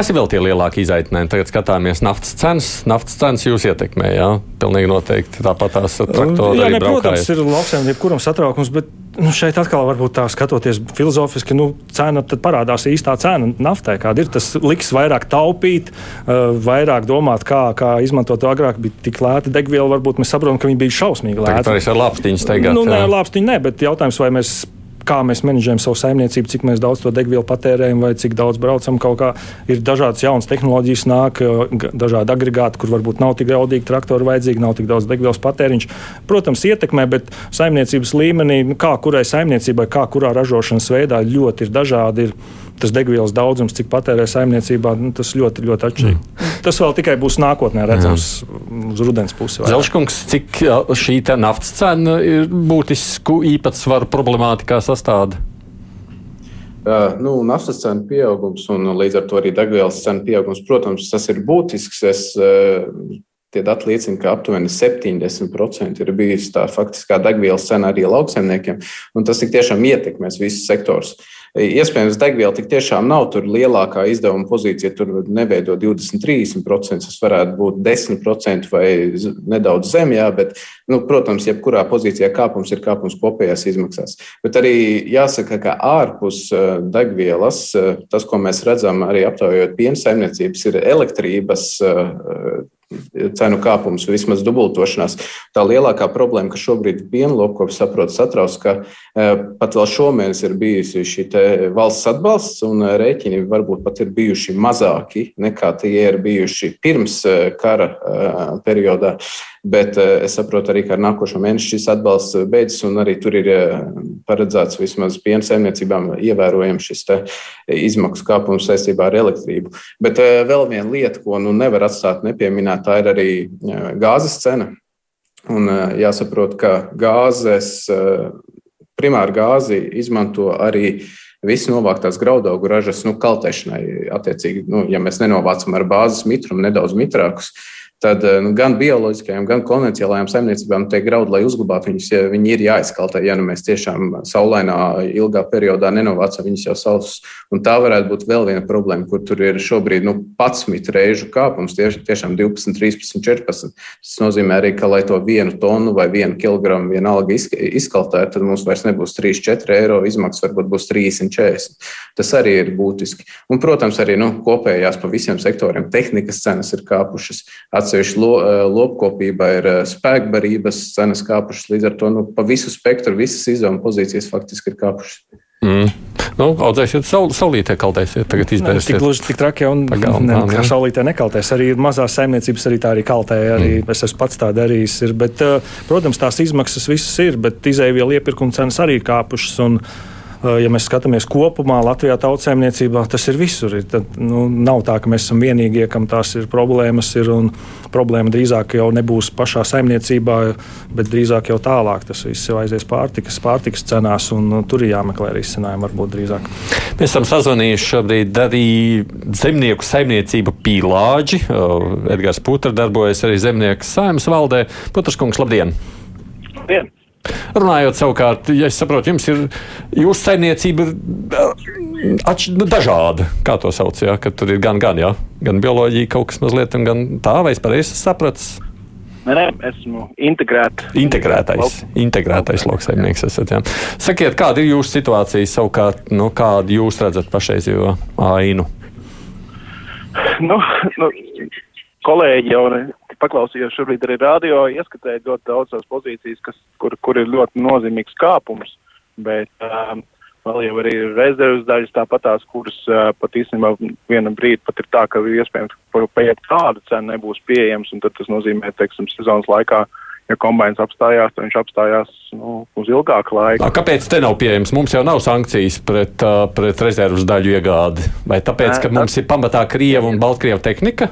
Kas ir vēl tie lielākie izaicinājumi? Tagad skatāmies naftas cenas. Naftas cenas jūs ietekmē, jā? Pilnīgi noteikti. Tāpat tās traktori. Jā, ne, protams, ir lauksaimniekiem, kuram satraukums, bet nu, šeit atkal varbūt tā skatoties filozofiski, nu, cena tad parādās īstā cena naftai. Kāda ir tas liks vairāk taupīt, uh, vairāk domāt, kā, kā izmantot to agrāk, bija tik lēta degviela, varbūt mēs saprotam, ka viņi bija šausmīgi lēti. Tā arī ar lāpstiņu steigāt. Nu, nē, lāpstiņu nē, bet jautājums, vai mēs kā mēs menedžējam savu saimniecību, cik daudz to degvielu patērējam vai cik daudz braucam. Ir dažādas jaunas tehnoloģijas, nāk dažādi agregāti, kur varbūt nav tik jaudīgi traktori vajadzīgi, nav tik daudz degvielas patēriņš. Protams, ietekmē, bet saimniecības līmenī, nu, kā kurai saimniecībai, kā kurā ražošanas veidā ļoti ir dažādi. Ir tas degvielas daudzums, cik patērē saimniecībā, nu, tas ļoti, ļoti atšķirīgi. Mm. Tas vēl tikai būs nākotnē redzams Jā. uz rudens pusi. Zelškungs, cik šī naftas cena ir būtisku īpatsvaru problemātikā sastāvda? Uh, nu, naftas cenu pieaugums un līdz ar to arī degvielas cenu pieaugums, protams, tas ir būtisks. Es, uh, Tie dati liecina, ka aptuveni 70% ir bijusi tā faktiskā degvielas cena arī lauksaimniekiem, un tas tik tiešām ietekmēs visus sektorus. Uh, Iespējams, degviela tik tiešām nav tur lielākā izdevuma pozīcija, tur neveido 20-30%, tas varētu būt 10% vai nedaudz zem, jā, bet, nu, protams, jebkurā pozīcijā kāpums ir kāpums kopējās izmaksās. Bet arī jāsaka, ka ārpus degvielas tas, ko mēs redzam arī aptaujot piena saimniecības, ir elektrības cenu kāpums, vismaz dubultošanās. Tā lielākā problēma, ka šobrīd pienlopkopis saprot satrauc, ka pat vēl šomēnes ir bijusi šī valsts atbalsts un rēķini varbūt pat ir bijuši mazāki nekā tie ir bijuši pirms e, kara e, periodā. Bet es saprotu arī, ka ar nākošo mēnesi šis atbalsts beidzas, un arī tur ir paredzēts vismaz piena saimniecībām ievērojams šis izmaksu kāpums saistībā ar elektrību. Bet vēl viena lieta, ko nu nevar atstāt nepieminēt, tā ir arī gāzes cena. Un jāsaprot, ka gāzes, primāri gāzi izmanto arī visi novāktās graudaugu ražas nu, kaltēšanai. Attiecīgi, nu, ja mēs nenovācam ar bāzes mitrumu nedaudz mitrākus, tad tad eh, nu, gan bioloģiskajām, gan konvencionālajām saimniecībām tie graudi, lai uzglabātu viņus, ja viņi ir jāizkaltē. Ja nu mēs tiešām saulainā, ilgā periodā nenovācam viņus jau savus, un tā varētu būt vēl viena problēma, kur tur ir šobrīd nu, 11 reižu kāpums, tieši, tiešām 12, 13, 14. Tas nozīmē arī, ka, lai to vienu tonu vai vienu kilogramu vienalga izkaltētu, tad mums vairs nebūs 3-4 eiro izmaksas, varbūt būs 340. Tas arī ir būtiski. Un, protams, arī nu, kopējās pa visiem sektoriem tehnikas cenas ir kāpušas. Atsevišķi lo, lopkopībā ir spēkbarības cenas kāpušas, līdz ar to nu, pa visu spektru, visas izdevuma pozīcijas faktiski ir kāpušas. Mm. Nu, audzēsiet saul, saulītē, kaltēsiet, tagad izdarīsiet. Tik gluži tik traki, un Pagalm, ne, kā saulītē nekaltēs. Arī ir mazās saimniecības, arī tā arī kaltē, arī mm. es esmu pats tā darījis. Ir, bet, protams, tās izmaksas visas ir, bet izēvielu iepirkuma cenas arī ir kāpušas. Un, ja mēs skatāmies kopumā Latvijā tautsēmniecībā, tas ir visur. Tad, nu, nav tā, ka mēs esam vienīgie, kam tās ir problēmas. Ir, problēma drīzāk jau nebūs pašā saimniecībā, bet drīzāk jau tālāk tas viss jau aizies pārtikas, pārtikas cenās, un tur ir jāmeklē risinājumi varbūt drīzāk. Mēs esam sazvanījuši šobrīd arī zemnieku saimniecību pīlāģi. Edgars Putra darbojas arī zemnieku saimnes valdē. Putraškungs, labdien! Labdien! Runājot savukārt, ja es saprotu, jums ir jūsu saimniecība atš, nu, dažāda. Kā to sauc? Ja? Kad tur ir gan, gan, ja? gan bioloģija, kaut kas mazliet, gan tā, vai es pareizi sapratu? Nē, esmu integrēt. integrētais. Integrētais lauksaimnieks esat. Jā. Sakiet, kāda ir jūsu situācija savukārt, nu, kādu jūs redzat pašreizējo ainu? Nu, nu, kolēģi jau paklausījos šobrīd arī radio, ieskatēju ļoti daudzas pozīcijas, kas, kur, kur ir ļoti nozīmīgs kāpums, bet um, vēl jau arī rezerves daļas tāpatās, kuras uh, pat īstenībā viena brīdi pat ir tā, ka iespējams pēc kāda cena nebūs pieejams, un tad tas nozīmē, teiksim, sezonas laikā ja kombinācijas apstājās, tad viņš apstājās nu, uz ilgāku laiku. A, kāpēc te nav pieejams? Mums jau nav sankcijas pret, uh, pret rezerves daļu iegādi. Vai tāpēc, ka mums ir pamatā Krieva un Baltkrievu tehnika?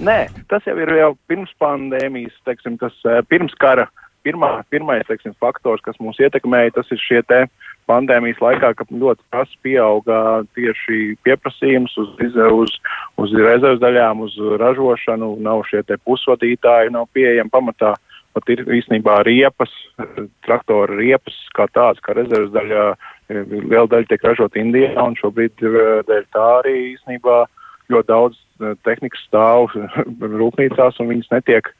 Nē, tas jau ir jau pirms pandēmijas, teiksim, tas pirms kara. Pirmā, pirmais teiksim, faktors, kas mūs ietekmēja, tas ir šie pandēmijas laikā, kad ļoti prasa pieauga tieši pieprasījums uz, uz, uz rezerves daļām, uz ražošanu, nav šie pusvadītāji, nav pieejami pamatā. Pat ir īstenībā riepas, traktora riepas kā tāds, kā rezerves daļā, liela daļa tiek ražot Indijā, un šobrīd dēļ tā arī īstenībā ļoti daudz Eh, tehnikas stāv <laughs> rūpnīcās un viņas netiek,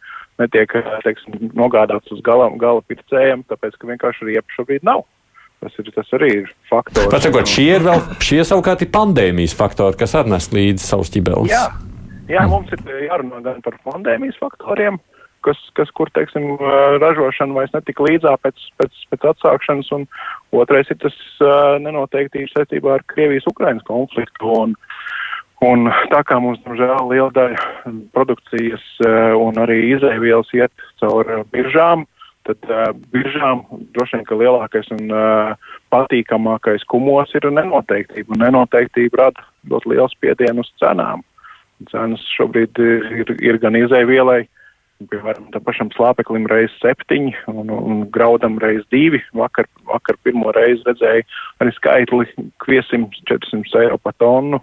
netiek eh, teiksim, nogādātas uz gala, gala pircējiem, tāpēc, ka vienkārši riepa šobrīd nav. Tas, ir, tas arī ir faktors. Pasakot, šie ir vēl, šie savukārt ir pandēmijas faktori, kas arī nes līdzi savus ķibeles. Jā, jā mm. mums ir jārunā gan par pandēmijas faktoriem, kas, kas kur, teiksim, eh, ražošana vairs netika līdzā pēc, pēc, pēc atsākšanas, un otrais ir tas uh, nenoteiktības saistībā ar Krievijas-Ukrainas konfliktu. Un, Un tā kā mums, diemžēl, liela daļa produkcijas uh, un arī izēvielas iet caur uh, biržām, tad uh, biržām droši vien, ka lielākais un patīkamākais kumos ir nenoteiktība. Un nenoteiktība rada ļoti lielu spiedienu uz cenām. Cenas šobrīd ir, ir gan izēvielai, piemēram, tam pašam slāpeklim reiz septiņi un, un graudam reiz divi. Vakar, vakar pirmo reizi redzēju arī skaitli kviesim 400 eiro pa tonu.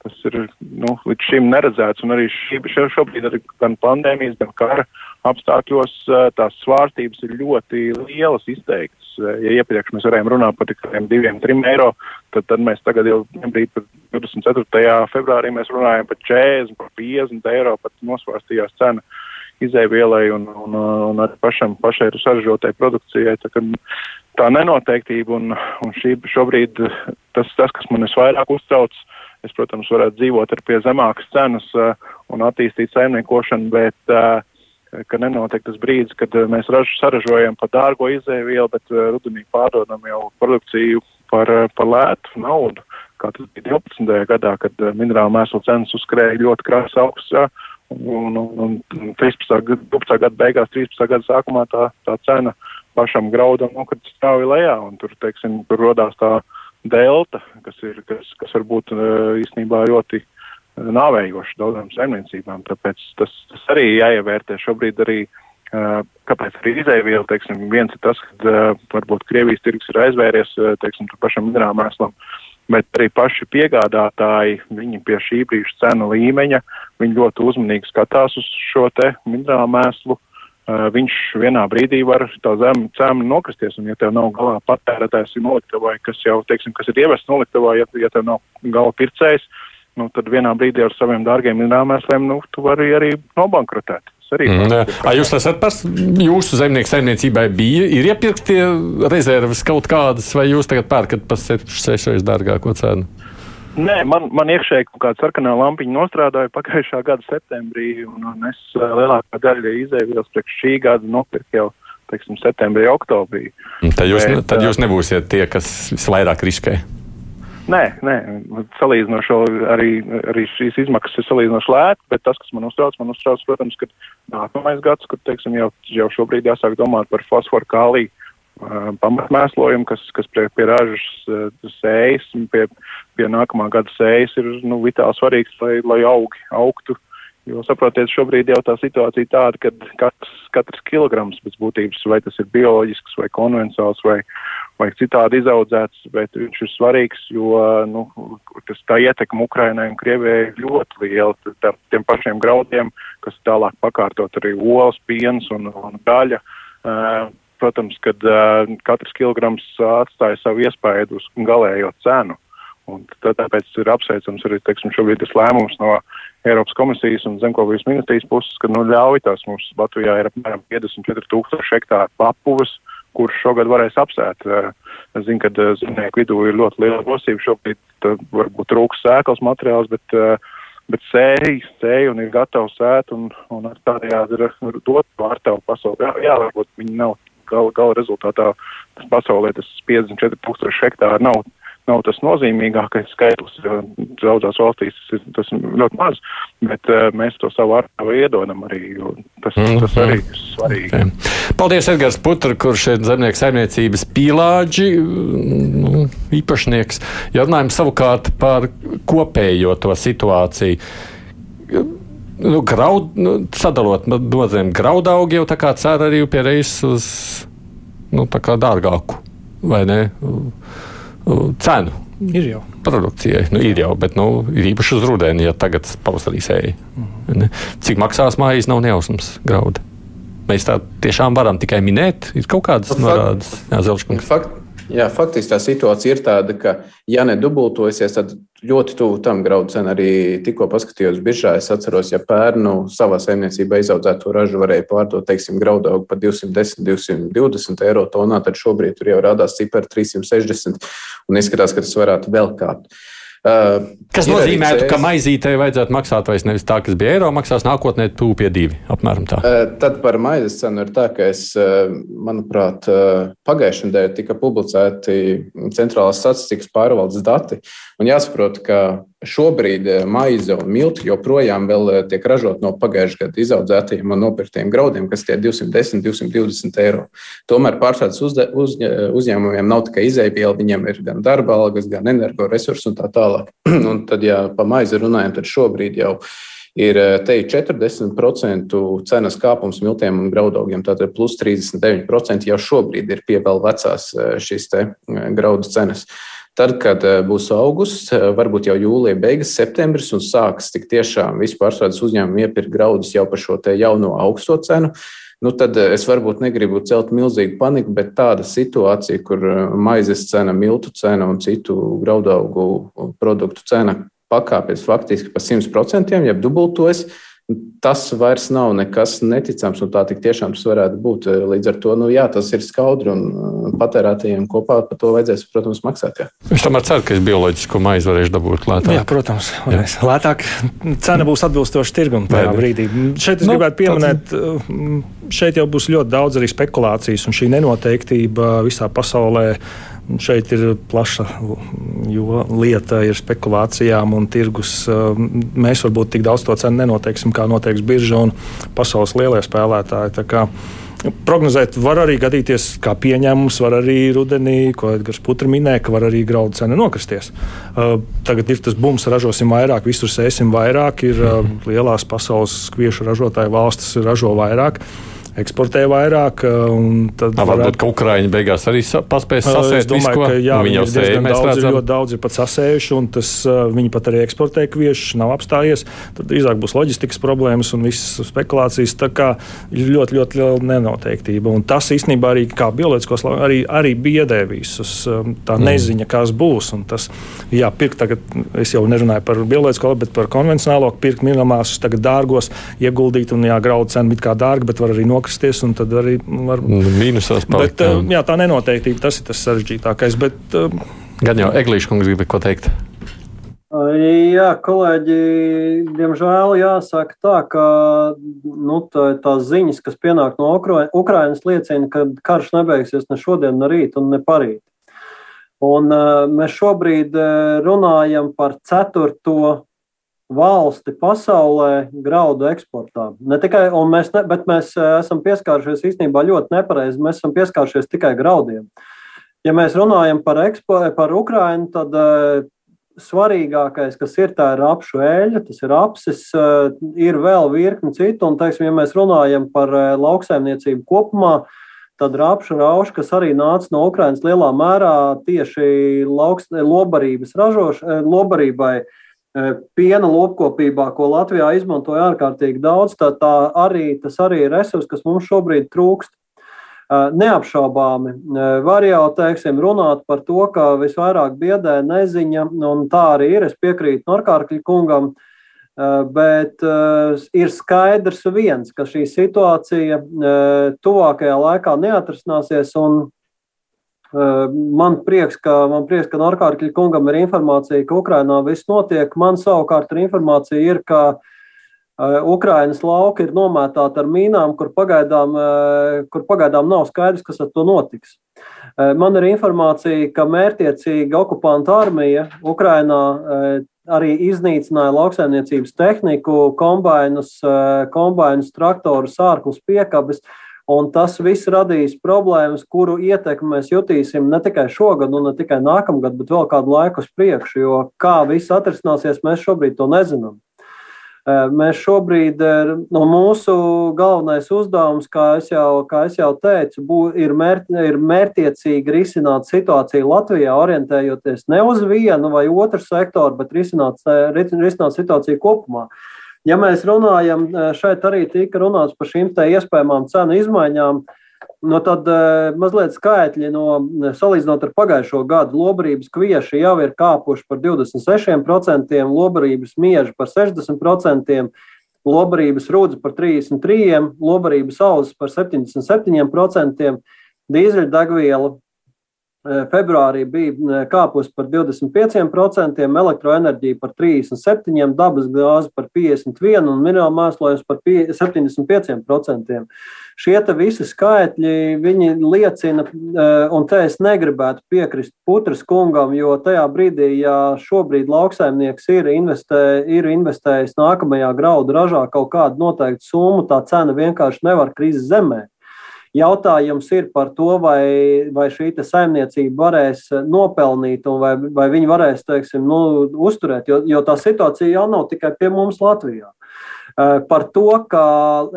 Tas ir nu, līdz šim neredzēts, un arī šī, šobrīd, arī gan pandēmijas, gan kara apstākļos, tās svārstības ir ļoti lielas, izteiktas. Ja iepriekš mēs varējām runāt par tikai 2-3 eiro, tad, tad mēs tagad jau brīdi par 24. februārī mēs runājam par 40, par 50 eiro, pat nosvārstījās cena izēvielai un, un, un arī pašam, pašai saražotai produkcijai. Tā, tā nenoteiktība un, un šī šobrīd tas, tas, kas man visvairāk uztrauc, uh, Es, protams, varētu dzīvot ar pie zemākas cenas uh, un attīstīt saimniekošanu, bet uh, ka nenotiek tas brīdis, kad uh, mēs ražu saražojam par dārgo izēvielu, bet rudenī pārdodam jau produkciju par, par lētu naudu, kā tas bija 12. gadā, kad minerālu mēslu cenas uzskrēja ļoti krāsas augsts. Un, un, un 13. Gada, 12. gada beigās, 13. gada sākumā tā, tā cena pašam graudam nokrita strauji lejā, un tur, teiksim, tur rodās tā uh, delta, kas, ir, kas, kas var būt eh, īstenībā ļoti eh, nāvējoši daudzām saimniecībām. Tāpēc tas, tas arī jāievērtē šobrīd arī. Uh, kāpēc arī izēviela, teiksim, viens ir tas, ka varbūt Krievijas tirgus ir aizvēries, teiksim, pašam minerālu mēslam, bet arī paši piegādātāji, viņi pie šī brīža cenu līmeņa, viņi ļoti uzmanīgi skatās uz šo te minerālu mēslu, Uh, viņš vienā brīdī var tā zem cēma nokristies, un ja tev nav galā patērētājs noliktavai, kas jau, teiksim, kas ir ievests noliktavā, ja, ja tev nav gala pircējs, nu, tad vienā brīdī ar saviem dārgiem minerālmēsliem, nu, tu vari arī nobankrotēt. Mm, a jūs esat pats, jūsu zemnieku saimniecībai bija, ir iepirktie rezerves kaut kādas, vai jūs tagad pērkat par 6 dārgāko cenu? Nē, man, man iekšēji kaut kāda sarkanā lampiņa nostrādāja pagājušā gada septembrī, un, un es lielākā daļa izēvielas priekš šī gada nopirku jau, teiksim, septembrī, oktobrī. Tad jūs, Bet, tad jūs nebūsiet tie, kas visvairāk riskē. Nē, nē, salīdzinoši arī, arī šīs izmaksas ir salīdzinoši lētas, bet tas, kas man uztrauc, man uztrauc, protams, ka nākamais gads, kur, teiksim, jau, jau šobrīd jāsāk domāt par fosforu kāliju pamatmēslojumu, kas, kas pie, pie ražas sējas un pie, pie nākamā gada sējas ir nu, vitāli svarīgs, lai, lai augi augtu. Jo saprotiet, šobrīd jau tā situācija tāda, ka katrs, katrs kilograms pēc būtības, vai tas ir bioloģisks vai konvencionāls vai, vai citādi izaudzēts, bet viņš ir svarīgs, jo nu, tas tā ietekme Ukrainai un Krievijai ir ļoti liela. Tā, tiem pašiem graudiem, kas tālāk pakārtot arī olas, piens un, un gaļa. Protams, kad uh, katrs kilograms atstāja savu iespēju uz galējo cenu. Un tāpēc ir apsveicams arī teiksim, šobrīd tas lēmums no Eiropas komisijas un Zemkopības ministrijas puses, ka nu, ļauj tās mums Latvijā ir apmēram 54 tūkstoši hektāru papuvas, kurš šogad varēs apsēt. Es zinu, ka zemnieku vidū ir ļoti liela rosība. Šobrīd varbūt trūks sēklas materiāls, bet, bet sēja, sēja un ir gatava sēt un, un tādējādi ir dot vārtavu pasauli. Jā, jā, varbūt viņi nav gala, gala rezultātā pasaulē tas 54 tūkstoši hektāri nav, nav tas nozīmīgākais skaitlis. Daudzās valstīs tas ir tas ļoti maz, bet uh, mēs to savu ārtavu iedodam arī, tas, mm -hmm. tas arī ir svarīgi. Okay. Paldies, Edgars Putra, kurš ir zemnieku saimniecības pīlāģi nu, īpašnieks. Ja runājam savukārt par kopējo to situāciju nu, graud, nu, sadalot nozēm graudaugi jau tā kā cer arī pie reizes uz nu, dārgāku vai ne cenu. Ir jau. Produkcijai nu, ir jau, bet nu, ir īpaši uz rudeni, ja tagad pavasarī sēja. Mhm. Cik maksās mājas, nav nejausmas grauda. Mēs tā tiešām varam tikai minēt, ir kaut kādas nu, norādes. Jā, Zelčkungs. Fakt, jā, faktiski tā situācija ir tāda, ka, ja nedubultojusies, tad ļoti tuvu tam graudu cena arī tikko paskatījos biržā. Es atceros, ja pērnu savā saimniecībā izaudzēto ražu varēja pārdot, teiksim, graudu augu par 210, 220 eiro tonā, tad šobrīd tur jau rādās cipari 360 un izskatās, ka tas varētu vēl kāpt. Uh, kas nozīmē, ka maizītei vajadzētu maksāt vairs nevis tā, kas bija eiro, maksās nākotnē tuvu pie divi. Apmēram tā. Uh, tad par maizes cenu ir tā, ka es, uh, manuprāt, pagājušajā nedēļā tika publicēti centrālās statistikas pārvaldes dati. Un jāsaprot, ka Šobrīd eh, maize un milti joprojām eh, tiek ražot no pagājušā gada izaudzētajiem un nopirktiem graudiem, kas tie 210, 220 eiro. Tomēr pārstrādes uz, uz, uzņēmumiem nav tikai izēviela, viņiem ir gan darba algas, gan energoresursi un tā tālāk. <clears throat> un tad, ja pa maizi runājam, tad šobrīd jau ir eh, te 40% cenas kāpums miltiem un graudaugiem, tātad plus 39% jau šobrīd ir pie vēl vecās šīs graudu cenas. Tad, kad eh, būs augusts, eh, varbūt jau jūlija beigas, septembris un sāks tik tiešām vispārstādes uzņēmumi iepirkt graudus jau par šo jauno augsto cenu, nu tad eh, es varbūt negribu celt milzīgu paniku, bet tāda situācija, kur maizes cena, miltu cena un citu graudaugu produktu cena pakāpjas faktiski pa 100%, jeb dubultojas, Tas vairs nav nekas neticams, un tā tik tiešām tas varētu būt. Līdz ar to, nu, jā, tas ir skaudri, un uh, patērētājiem kopā par to vajadzēs, protams, maksāt. Jā. Es tomēr ceru, ka es bioloģisku maizi varēšu dabūt lētāk. Jā, protams, varēs. Jā. lētāk. Cena būs atbilstoša tirgum tajā brīdī. Šeit es nu, gribētu pieminēt, tāds... Uh, šeit jau būs ļoti daudz arī spekulācijas, un šī nenoteiktība visā pasaulē Šeit ir plaša lieta, ir spekulācijām un tirgus. Mēs varbūt tik daudz to cenu nenoteiksim, kā noteiks birža un pasaules lielie spēlētāji. Prognozēt var arī gadīties, kā pieņēmums, var arī rudenī, ko Edgars Putra minēja, ka var arī graudu cena nokristies. Uh, tagad ir tas bums, ražosim vairāk, visur sēsim vairāk, ir uh, lielās pasaules kviešu ražotāju valstis ražo vairāk. Uh, eksportē vairāk. Tad Nā, varētu, ka Ukraiņi beigās arī paspēs sasēt. Es domāju, visko. ka jā, nu, viņi jau sēja, mēs daudz, redzam. ļoti daudz ir pat sasējuši, un tas, viņi pat arī eksportē kviešus, nav apstājies. Tad drīzāk būs loģistikas problēmas un visas spekulācijas. Tā kā ir ļoti, ļoti liela nenoteiktība. Un tas īstenībā arī kā bioloģiskos arī, arī biedē visus. Tā mm. neziņa, kas būs. Un tas, jā, pirkt tagad, es jau nerunāju par bioloģisko, bet par konvencionālo, pirkt minimālus tagad dārgos, ieguldīt un jā, graudu cenu it kā dārgi, bet var arī nokļūt nokristies, un tad arī var būt nu, mīnusās. Palikt, bet, jā. jā, tā nenoteiktība tas ir tas sarežģītākais. Bet, Gan jau Eglīša kungs grib ko teikt. Jā, kolēģi, diemžēl jāsaka tā, ka nu, tā, tās ziņas, kas pienāk no Ukrainas, liecina, ka karš nebeigsies ne šodien, ne rīt un ne parīt. Un, uh, mēs šobrīd runājam par ceturto valsti pasaulē graudu eksportā. Ne tikai, mēs, ne, bet mēs esam pieskārušies īstenībā ļoti nepareizi. Mēs esam pieskārušies tikai graudiem. Ja mēs runājam par, ekspo, par Ukrajinu, tad uh, svarīgākais, kas ir, tā ir apšu eļļa, tas ir apsis, uh, ir vēl virkni citu. Un, teiksim, ja mēs runājam par uh, lauksaimniecību kopumā, tad rapša rauša, kas arī nāca no Ukrainas lielā mērā tieši lauks, lobarības ražošanai, lobarībai. Uh, piena lopkopībā, ko Latvijā izmantoja ārkārtīgi daudz, tā arī, tas arī ir resurs, kas mums šobrīd trūkst. Neapšaubāmi var jau teiksim, runāt par to, ka visvairāk biedē neziņa, un tā arī ir. Es piekrītu Norkārkļa kungam, bet ir skaidrs viens, ka šī situācija tuvākajā laikā neatrisināsies. Un Man prieks, ka, man prieks, ka Norkārkļa kungam ir informācija, ka Ukrainā viss notiek. Man savukārt ir informācija, ir, ka Ukrainas lauki ir nomētāti ar mīnām, kur pagaidām, kur pagaidām nav skaidrs, kas ar to notiks. Man ir informācija, ka mērķiecīga okupanta armija Ukrainā arī iznīcināja lauksaimniecības tehniku, kombainus, kombainus traktorus, ārklus piekabes. Un tas viss radīs problēmas, kuru ietekmi mēs jutīsim ne tikai šogad, un ne tikai nākamgad, bet vēl kādu laiku uz priekšu. Jo kā viss atrisināsies, mēs šobrīd to nezinām. Mēs šobrīd, no mūsu galvenais uzdevums, kā es jau, kā es jau teicu, bū, ir, mērt, ir mērķiecīgi risināt situāciju Latvijā, orientējoties ne uz vienu vai otru sektoru, bet risināt, risināt situāciju kopumā. Ja mēs runājam, eh, šeit arī tika runāts par šīm iespējamām cenu izmaiņām. Nu, tad uh, mazliet skaitļi no salīdzinot ar pagājušo gadu. Lobarības kvieši jau ir kāpuši par 26%, lobarības mieži par 60%, lobarības rūdzi par 33%, lobarības auzas par 77%, dīzeļdegviela Februārī bija kāpus par 25%, elektroenerģija par 37%, dabas gāze par 51% un minerālu mēslojums par 75%. Šie visi skaitļi liecina, un te es negribētu piekrist Putras kungam, jo tajā brīdī, ja šobrīd lauksaimnieks ir, investē, ir investējis nākamajā graudu ražā kaut kādu noteiktu summu, tā cena vienkārši nevar krist zemē. Jautājums ir par to, vai, vai šī saimniecība varēs nopelnīt un vai, vai viņi varēs teiksim, nu, uzturēt, jo, jo tā situācija jau nav tikai pie mums Latvijā. Eh, par to, ka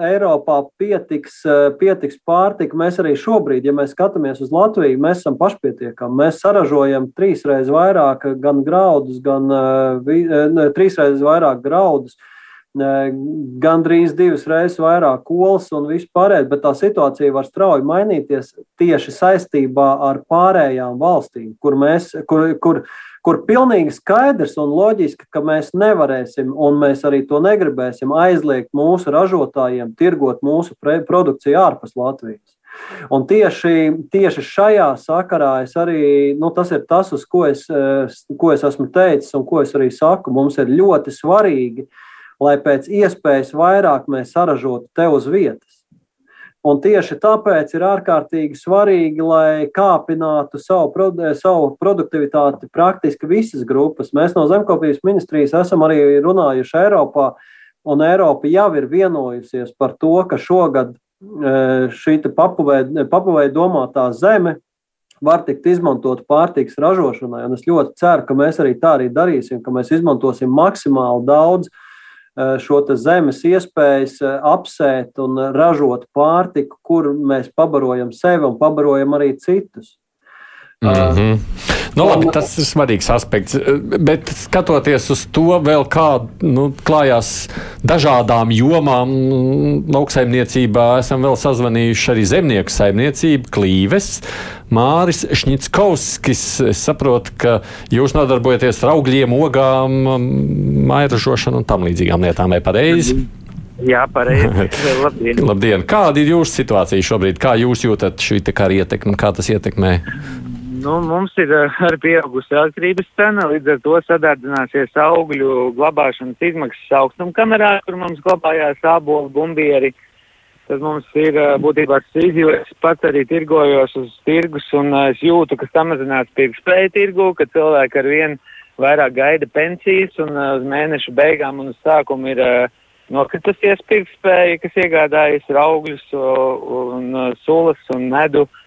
Eiropā pietiks, eh, pietiks pārtika, mēs arī šobrīd, ja mēs skatāmies uz Latviju, mēs esam pašpietiekami. Mēs saražojam trīsreiz vairāk gan graudus, gan trīsreiz vairāk graudus, gandrīz divas reizes vairāk kolas un vispārējais, bet tā situācija var strauji mainīties tieši saistībā ar pārējām valstīm, kur, mēs, kur, kur, kur pilnīgi skaidrs un loģiski, ka mēs nevarēsim, un mēs arī to negribēsim, aizliegt mūsu ražotājiem tirgot mūsu produkciju ārpus Latvijas. Un tieši, tieši šajā sakarā arī, nu, tas ir tas, uz ko es, ko es esmu teicis un ko es arī saku. Mums ir ļoti svarīgi uh, lai pēc iespējas vairāk mēs saražotu te uz vietas. Un tieši tāpēc ir ārkārtīgi svarīgi, lai kāpinātu savu, produ savu produktivitāti praktiski visas grupas. Mēs no Zemkopības ministrijas esam arī runājuši Eiropā, un Eiropa jau ir vienojusies par to, ka šogad e, šī papuvē domātā zeme var tikt izmantot pārtiks ražošanai. Un es ļoti ceru, ka mēs arī tā arī darīsim, ka mēs izmantosim maksimāli daudz šo zemes iespējas eh, apsēt un ražot pārtiku, kur mēs pabarojam sevi un pabarojam arī citus. Mm -hmm. nu, labi, tas ir svarīgs aspekts. Bet skatoties uz to, vēl kā nu, klājās dažādām jomām, lauksaimniecībā esam vēl sazvanījuši arī zemnieku saimniecību, klīves. Māris Šņitskovskis, es saprotu, ka jūs nodarbojaties ar augļiem, ogām, mairažošanu un tam līdzīgām lietām, vai pareizi? Jā, pareizi. <laughs> Labdien. Labdien! Kāda ir jūsu situācija šobrīd? Kā jūs jūtat šī kara ietekmi? Kā tas ietekmē Nu, mums ir eh, arī pieaugusi atkarības cena, līdz ar to sadārdzināsies augļu glabāšanas izmaksas augstumkamerā, kur mums glabājās ābolu bumbieri. Tad mums ir eh, būtībā šis izjūtas pats arī tirgojos uz tirgus un eh, es jūtu, ka samazinās pirkspēja tirgu, ka cilvēki ar vienu vairāk gaida pensijas un uz mēneša beigām un uz sākumu ir uh, nokritusies pirktspēja, kas iegādājas augļus un sulas un medu. Uh,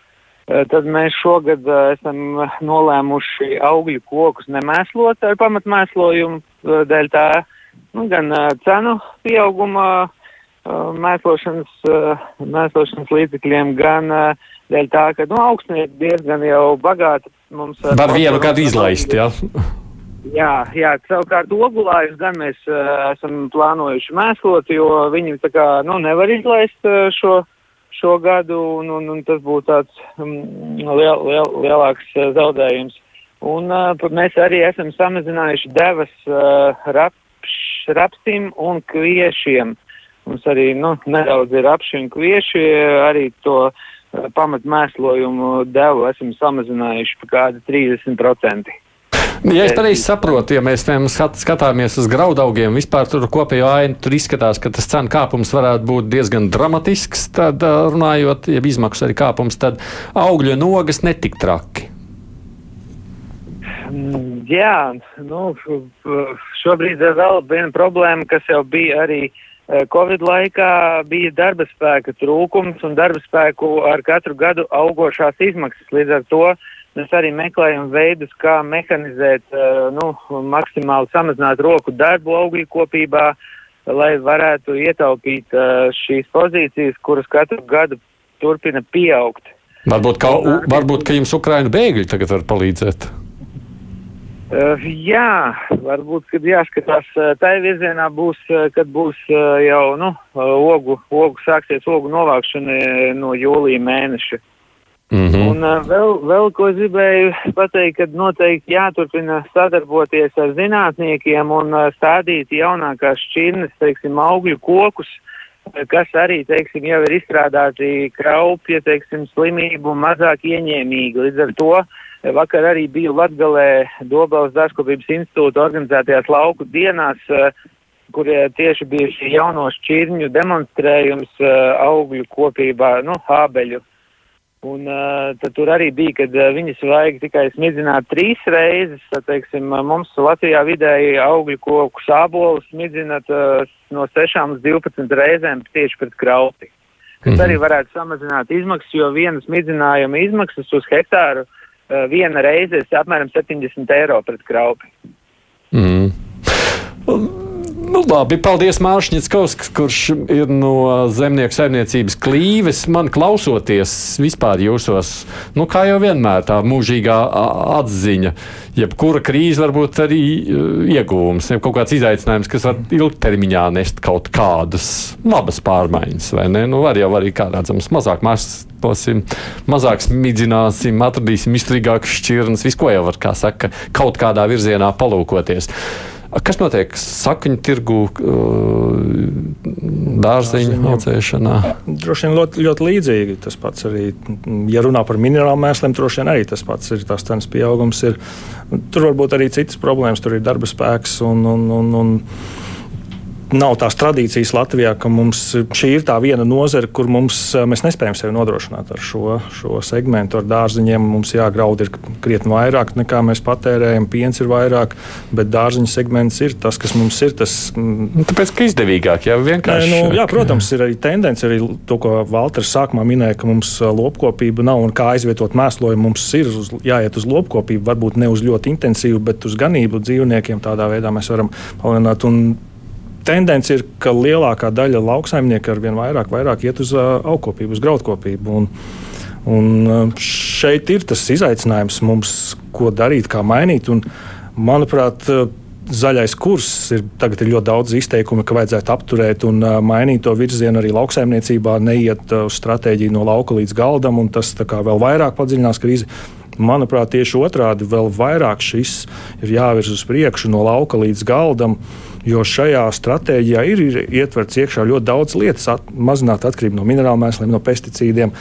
tad mēs šogad uh, esam nolēmuši augļu kokus nemēslot ar pamatmēslojumu dēļ tā nu, gan cenu pieauguma mēslošanas, mēslošanas līdzekļiem, gan dēļ tā, ka nu, augsnieki diezgan jau bagāti mums. Var vienu kādu izlaist, jā. Ja? Jā, jā, savukārt ogulājus gan mēs uh, esam plānojuši mēslot, jo viņi tā kā, nu, nevar izlaist uh, šo, šo gadu, un, un, un tas būtu tāds um, liel, liel, lielāks uh, zaudējums. Un uh, mēs arī esam samazinājuši devas uh, rapš, rapsim un kviešiem. Mums arī, nu, nedaudz ir rapši un kvieši, arī to pamatmēslojumu devu esam samazinājuši par kādu 30%. Ja es pareizi saprotu, ja mēs skatāmies uz graudaugiem, vispār tur kopējo ainu, tur izskatās, ka tas cenu kāpums varētu būt diezgan dramatisks. Tad, runājot, ja izmaksas arī kāpums, tad augļu nogas netik traki. Mm, jā, nu, šobrīd ir vēl viena problēma, kas jau bija arī Covid laikā, bija darba spēka trūkums un darba spēku ar katru gadu augošās izmaksas. Līdz ar to uh, Mēs arī meklējam veidus, kā mehanizēt, eh, nu, maksimāli samazināt roku darbu augļu kopībā, lai varētu ietaupīt eh, šīs pozīcijas, kuras katru gadu turpina pieaugt. Varbūt, ka, varbūt, ka jums Ukraina bēgļi tagad var palīdzēt? Uh, jā, varbūt, kad jāskatās tai virzienā būs, kad būs jau, nu, ogu, ogu sāksies ogu novākšana no jūlija mēneša. Mm -hmm. Un vēl, vēl ko gribēju pateikt, ka noteikti jāturpina sadarboties ar zinātniekiem un stādīt jaunākās šķirnes, teiksim, augļu kokus, kas arī, teiksim, jau ir izstrādāti kraupja, teiksim, slimību mazāk ieņēmīgi. Līdz ar to vakar arī biju Latgalē Dobels Dārskopības institūta organizētajās lauku dienās, kur tieši bija šī jauno šķirņu demonstrējums augļu kopībā, nu, ābeļu Un uh, tad tur arī bija, kad uh, viņas vajag tikai smidzināt trīs reizes. Tad, teiksim, mums Latvijā vidēji augļu koku sābolu smidzināt uh, no 6 līdz 12 reizēm tieši pret krauti. Kas mm -hmm. arī varētu samazināt izmaksas, jo viena smidzinājuma izmaksas uz hektāru uh, viena reize ir apmēram 70 eiro pret kraupi. Mm. Nu, labi, paldies Māršņickauskas, kurš ir no zemnieku saimniecības klīves. Man klausoties vispār jūsos, nu, kā jau vienmēr tā mūžīgā atziņa, jebkura krīze var būt arī iegūms, ja kaut kāds izaicinājums, kas var ilgtermiņā nest kaut kādas labas pārmaiņas, vai ne? Nu, var jau arī kā redzams mazāk mākslosim, mazāk smidzināsim, atradīsim izturīgākas šķirnes, visu ko jau var, kā saka, kaut kādā virzienā palūkoties. Kas notiek sakņu tirgu, dārziņu audzēšanā? Droši vien ļoti, ļoti līdzīgi. Tas pats arī, ja runā par minerālu mēsliem, droši vien arī tas pats ir tās cenas pieaugums. Ir. Tur var būt arī citas problēmas, tur ir darba spēks un, un, un, un nav tās tradīcijas Latvijā, ka mums šī ir tā viena nozare, kur mums, mēs nespējam sevi nodrošināt ar šo, šo segmentu. Ar dārziņiem mums jāgraud ir krietni vairāk nekā mēs patērējam, piens ir vairāk, bet dārziņu segments ir tas, kas mums ir. Tas, nu, Tāpēc, ka izdevīgāk, jā, vienkārši. Nu, jā, protams, ir arī tendence, arī to, ko Valters sākumā minēja, ka mums lopkopība nav un kā aizvietot mēslojumu. Mums ir uz, jāiet uz lopkopību, varbūt ne uz ļoti intensīvu, bet uz ganību dzīvniekiem. Tādā veidā mēs varam palielināt. Tendence ir, ka lielākā daļa lauksaimnieku ar vien vairāk, vairāk iet uz uh, augkopību, uz graudkopību. Un, un šeit ir tas izaicinājums mums, ko darīt, kā mainīt. Un, manuprāt, zaļais kurs ir tagad ir ļoti daudz izteikumu, ka vajadzētu apturēt un mainīt to virzienu arī lauksaimniecībā, neiet uz stratēģiju no lauka līdz galdam, un tas vēl vairāk padziļinās krīzi. Manuprāt, tieši otrādi, vēl vairāk šis ir jāvirz uz priekšu no lauka līdz galdam. Uh, jo šajā stratēģijā ir, ir ietverts iekšā ļoti daudz lietas, at, mazināt atkarību no minerālu mēsliem, no pesticīdiem,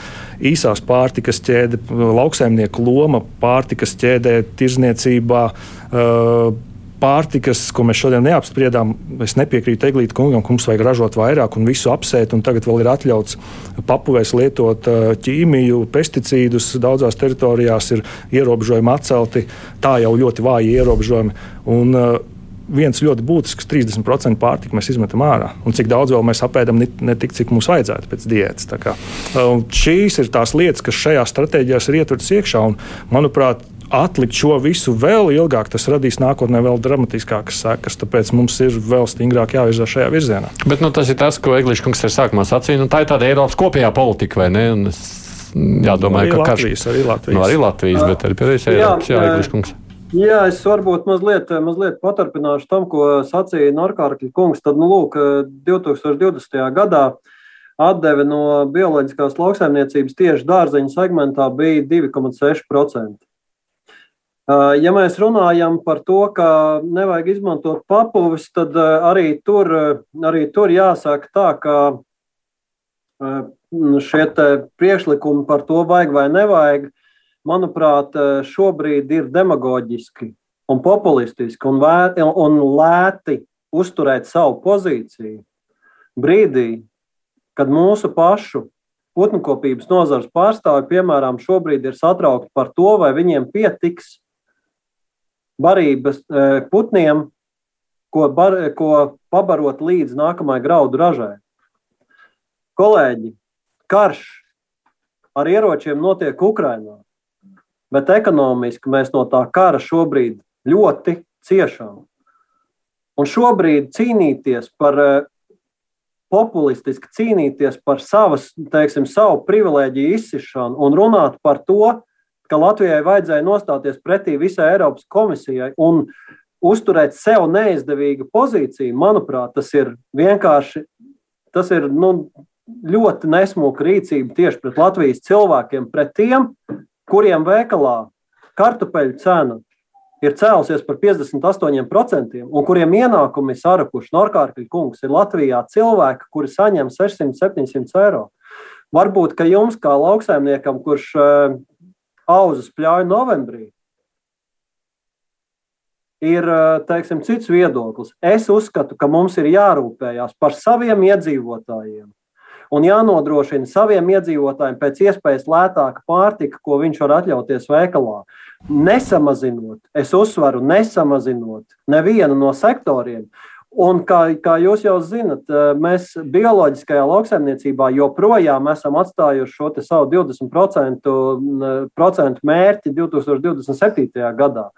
īsās pārtikas ķēde, lauksaimnieku loma pārtikas ķēdē, tirzniecībā. Uh, pārtikas, ko mēs šodien neapspriedām, es nepiekrītu Eglītam kungam, ka mums vajag ražot vairāk un visu apsēt. Un tagad vēl ir atļauts papuvēs lietot ķīmiju, pesticīdus. Daudzās teritorijās ir ierobežojumi atcelti, tā jau ļoti vāji ierobežojumi. Un, viens ļoti būtisks 30% pārtika mēs izmetam ārā. Un cik daudz vēl mēs apēdam, ne, ne tik, cik mums vajadzētu pēc diētas. Šīs ir tās lietas, kas šajā stratēģijā ir ietvertas iekšā. Un, manuprāt, atlikt šo visu vēl ilgāk, tas radīs nākotnē vēl dramatiskākas sekas. Tāpēc mums ir vēl stingrāk jāvirzās šajā virzienā. Bet nu, tas ir tas, ko Eglīša kungs ir sākumā sacījis. Nu, tā ir tāda Eiropas kopējā politika, vai ne? Un es jādomāju, arī ka Latvijas, arī Latvijas. Nu, arī Latvijas, bet arī pēc Eiropas, jā, Eglīša kungs. Jā, es varbūt mazliet, mazliet paturpināšu tam, ko sacīja Norkārkļa kungs. Tad, nu, lūk, 2020. gadā atdeve no bioloģiskās lauksaimniecības tieši dārzeņu segmentā bija 2,6%. Ja mēs runājam par to, ka nevajag izmantot papuvis, tad arī tur, arī tur jāsaka tā, ka šie priekšlikumi par to vajag vai nevajag, manuprāt, šobrīd ir demagoģiski un populistiski un, vē, un lēti uzturēt savu pozīciju brīdī, kad mūsu pašu putnukopības nozares pārstāvji, piemēram, šobrīd ir satraukti par to, vai viņiem pietiks barības e, putniem, ko, bar, ko pabarot līdz nākamajai graudu ražai. Kolēģi, karš ar ieročiem notiek Ukrajinā, bet ekonomiski mēs no tā kara šobrīd ļoti ciešām. Un šobrīd cīnīties par e, populistiski cīnīties par savas, teiksim, savu privilēģiju izsišanu un runāt par to, ka Latvijai vajadzēja nostāties pretī visai Eiropas komisijai un uzturēt sev neizdevīgu pozīciju, manuprāt, tas ir vienkārši tas ir, nu, ļoti nesmuka rīcība tieši pret Latvijas cilvēkiem, pret tiem, kuriem veikalā kartupeļu cena ir cēlusies par 58%, un kuriem ienākumi ir sarakuši. Norkārkļa kungs ir Latvijā cilvēki, kuri saņem 600-700 eiro. Varbūt, ka jums, kā lauksaimniekam, kurš auzas pļauju novembrī, ir teiksim, cits viedoklis. Es uzskatu, ka mums ir jārūpējas par saviem iedzīvotājiem un jānodrošina saviem iedzīvotājiem pēc iespējas lētāka pārtika, ko viņš var atļauties veikalā. Nesamazinot, es uzsveru, nesamazinot nevienu no sektoriem. Un kā, kā jūs jau zinat, eh, mēs bioloģiskajā lauksaimniecībā joprojām esam atstājuši šo savu 20% mērķi 2027. gadā.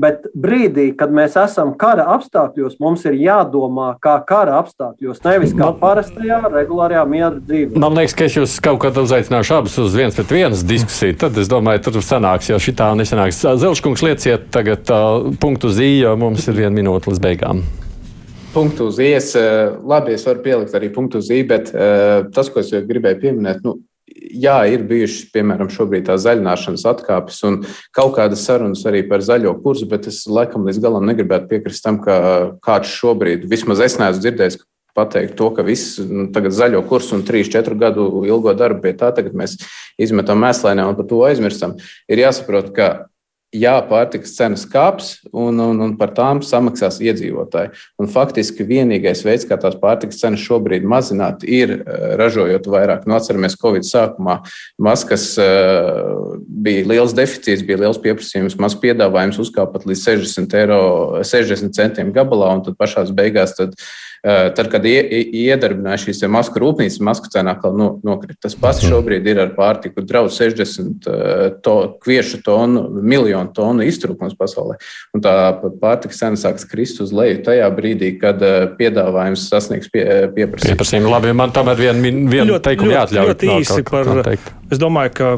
Bet brīdī, kad mēs esam kara apstākļos, mums ir jādomā kā kara apstākļos, nevis kā parastajā, regulārajā miera dzīvē. Man liekas, ka es jūs kaut kad uzaicināšu abus uz viens pret vienas diskusiju. Tad es domāju, tur sanāks, jo šī tā nesanāks. Zelškungs lieciet tagad uh, punktu zīmē, jo mums ir viena minūte līdz beigām. Punktu uz ies, eh, labi, es varu pielikt arī punktu uz i, bet uh, tas, ko es gribēju pieminēt, nu, jā, ir bijušas, piemēram, šobrīd tā zaļināšanas atkāpes un kaut kādas sarunas arī par zaļo kursu, bet es laikam līdz galam negribētu piekrist tam, ka kāds šobrīd, vismaz es neesmu dzirdējis, pateikt to, ka viss nu, tagad zaļo kursu un 3-4 gadu ilgo darbu pie tā, tagad mēs izmetam mēslēnē un par to aizmirstam. Ir jāsaprot, ka jā, pārtikas cenas kāps un, un, un par tām samaksās iedzīvotāji. Un faktiski vienīgais veids, kā tās pārtikas cenas šobrīd mazināt, ir eh, ražojot vairāk. Nu, atceramies, Covid sākumā maskas uh, bija liels deficīts, bija liels pieprasījums, maz piedāvājums uzkāpa pat līdz 60, eiro, 60 centiem gabalā, un tad pašās beigās tad, uh, Eh, tad, kad iedarbināja šīs masku rūpnīcas, masku cena atkal no, nokrita. Tas pats mhm. šobrīd ir ar pārtiku. Draudz 60 eh, to, kviešu tonu, miljonu tonu iztrūkums pasaulē. Un tā pārtikas cena sāks krist uz leju tajā brīdī, kad eh, piedāvājums sasniegs pie, pieprasījumu. Pieprasījumu labi, man tomēr vien, vien teikumu jāatļauj. Ļoti īsi par, es domāju, ka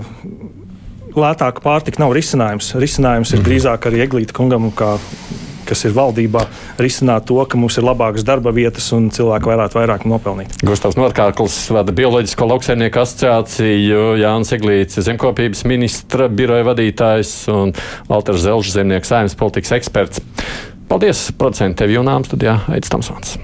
lētāka pārtika nav risinājums. Risinājums ir mm. drīzāk arī Eglīta kungam, kā kas ir valdībā, risināt to, ka mums ir labākas darba vietas un cilvēki varētu vairāk nopelnīt. Gustavs Norkārklis vada Bioloģisko lauksaimnieku asociāciju, Jānis Eglīts, zemkopības ministra biroja vadītājs un Valters Zelžs, zemnieku saimnes politikas eksperts. Paldies, producentiem Junām studijā Aits Tamsons.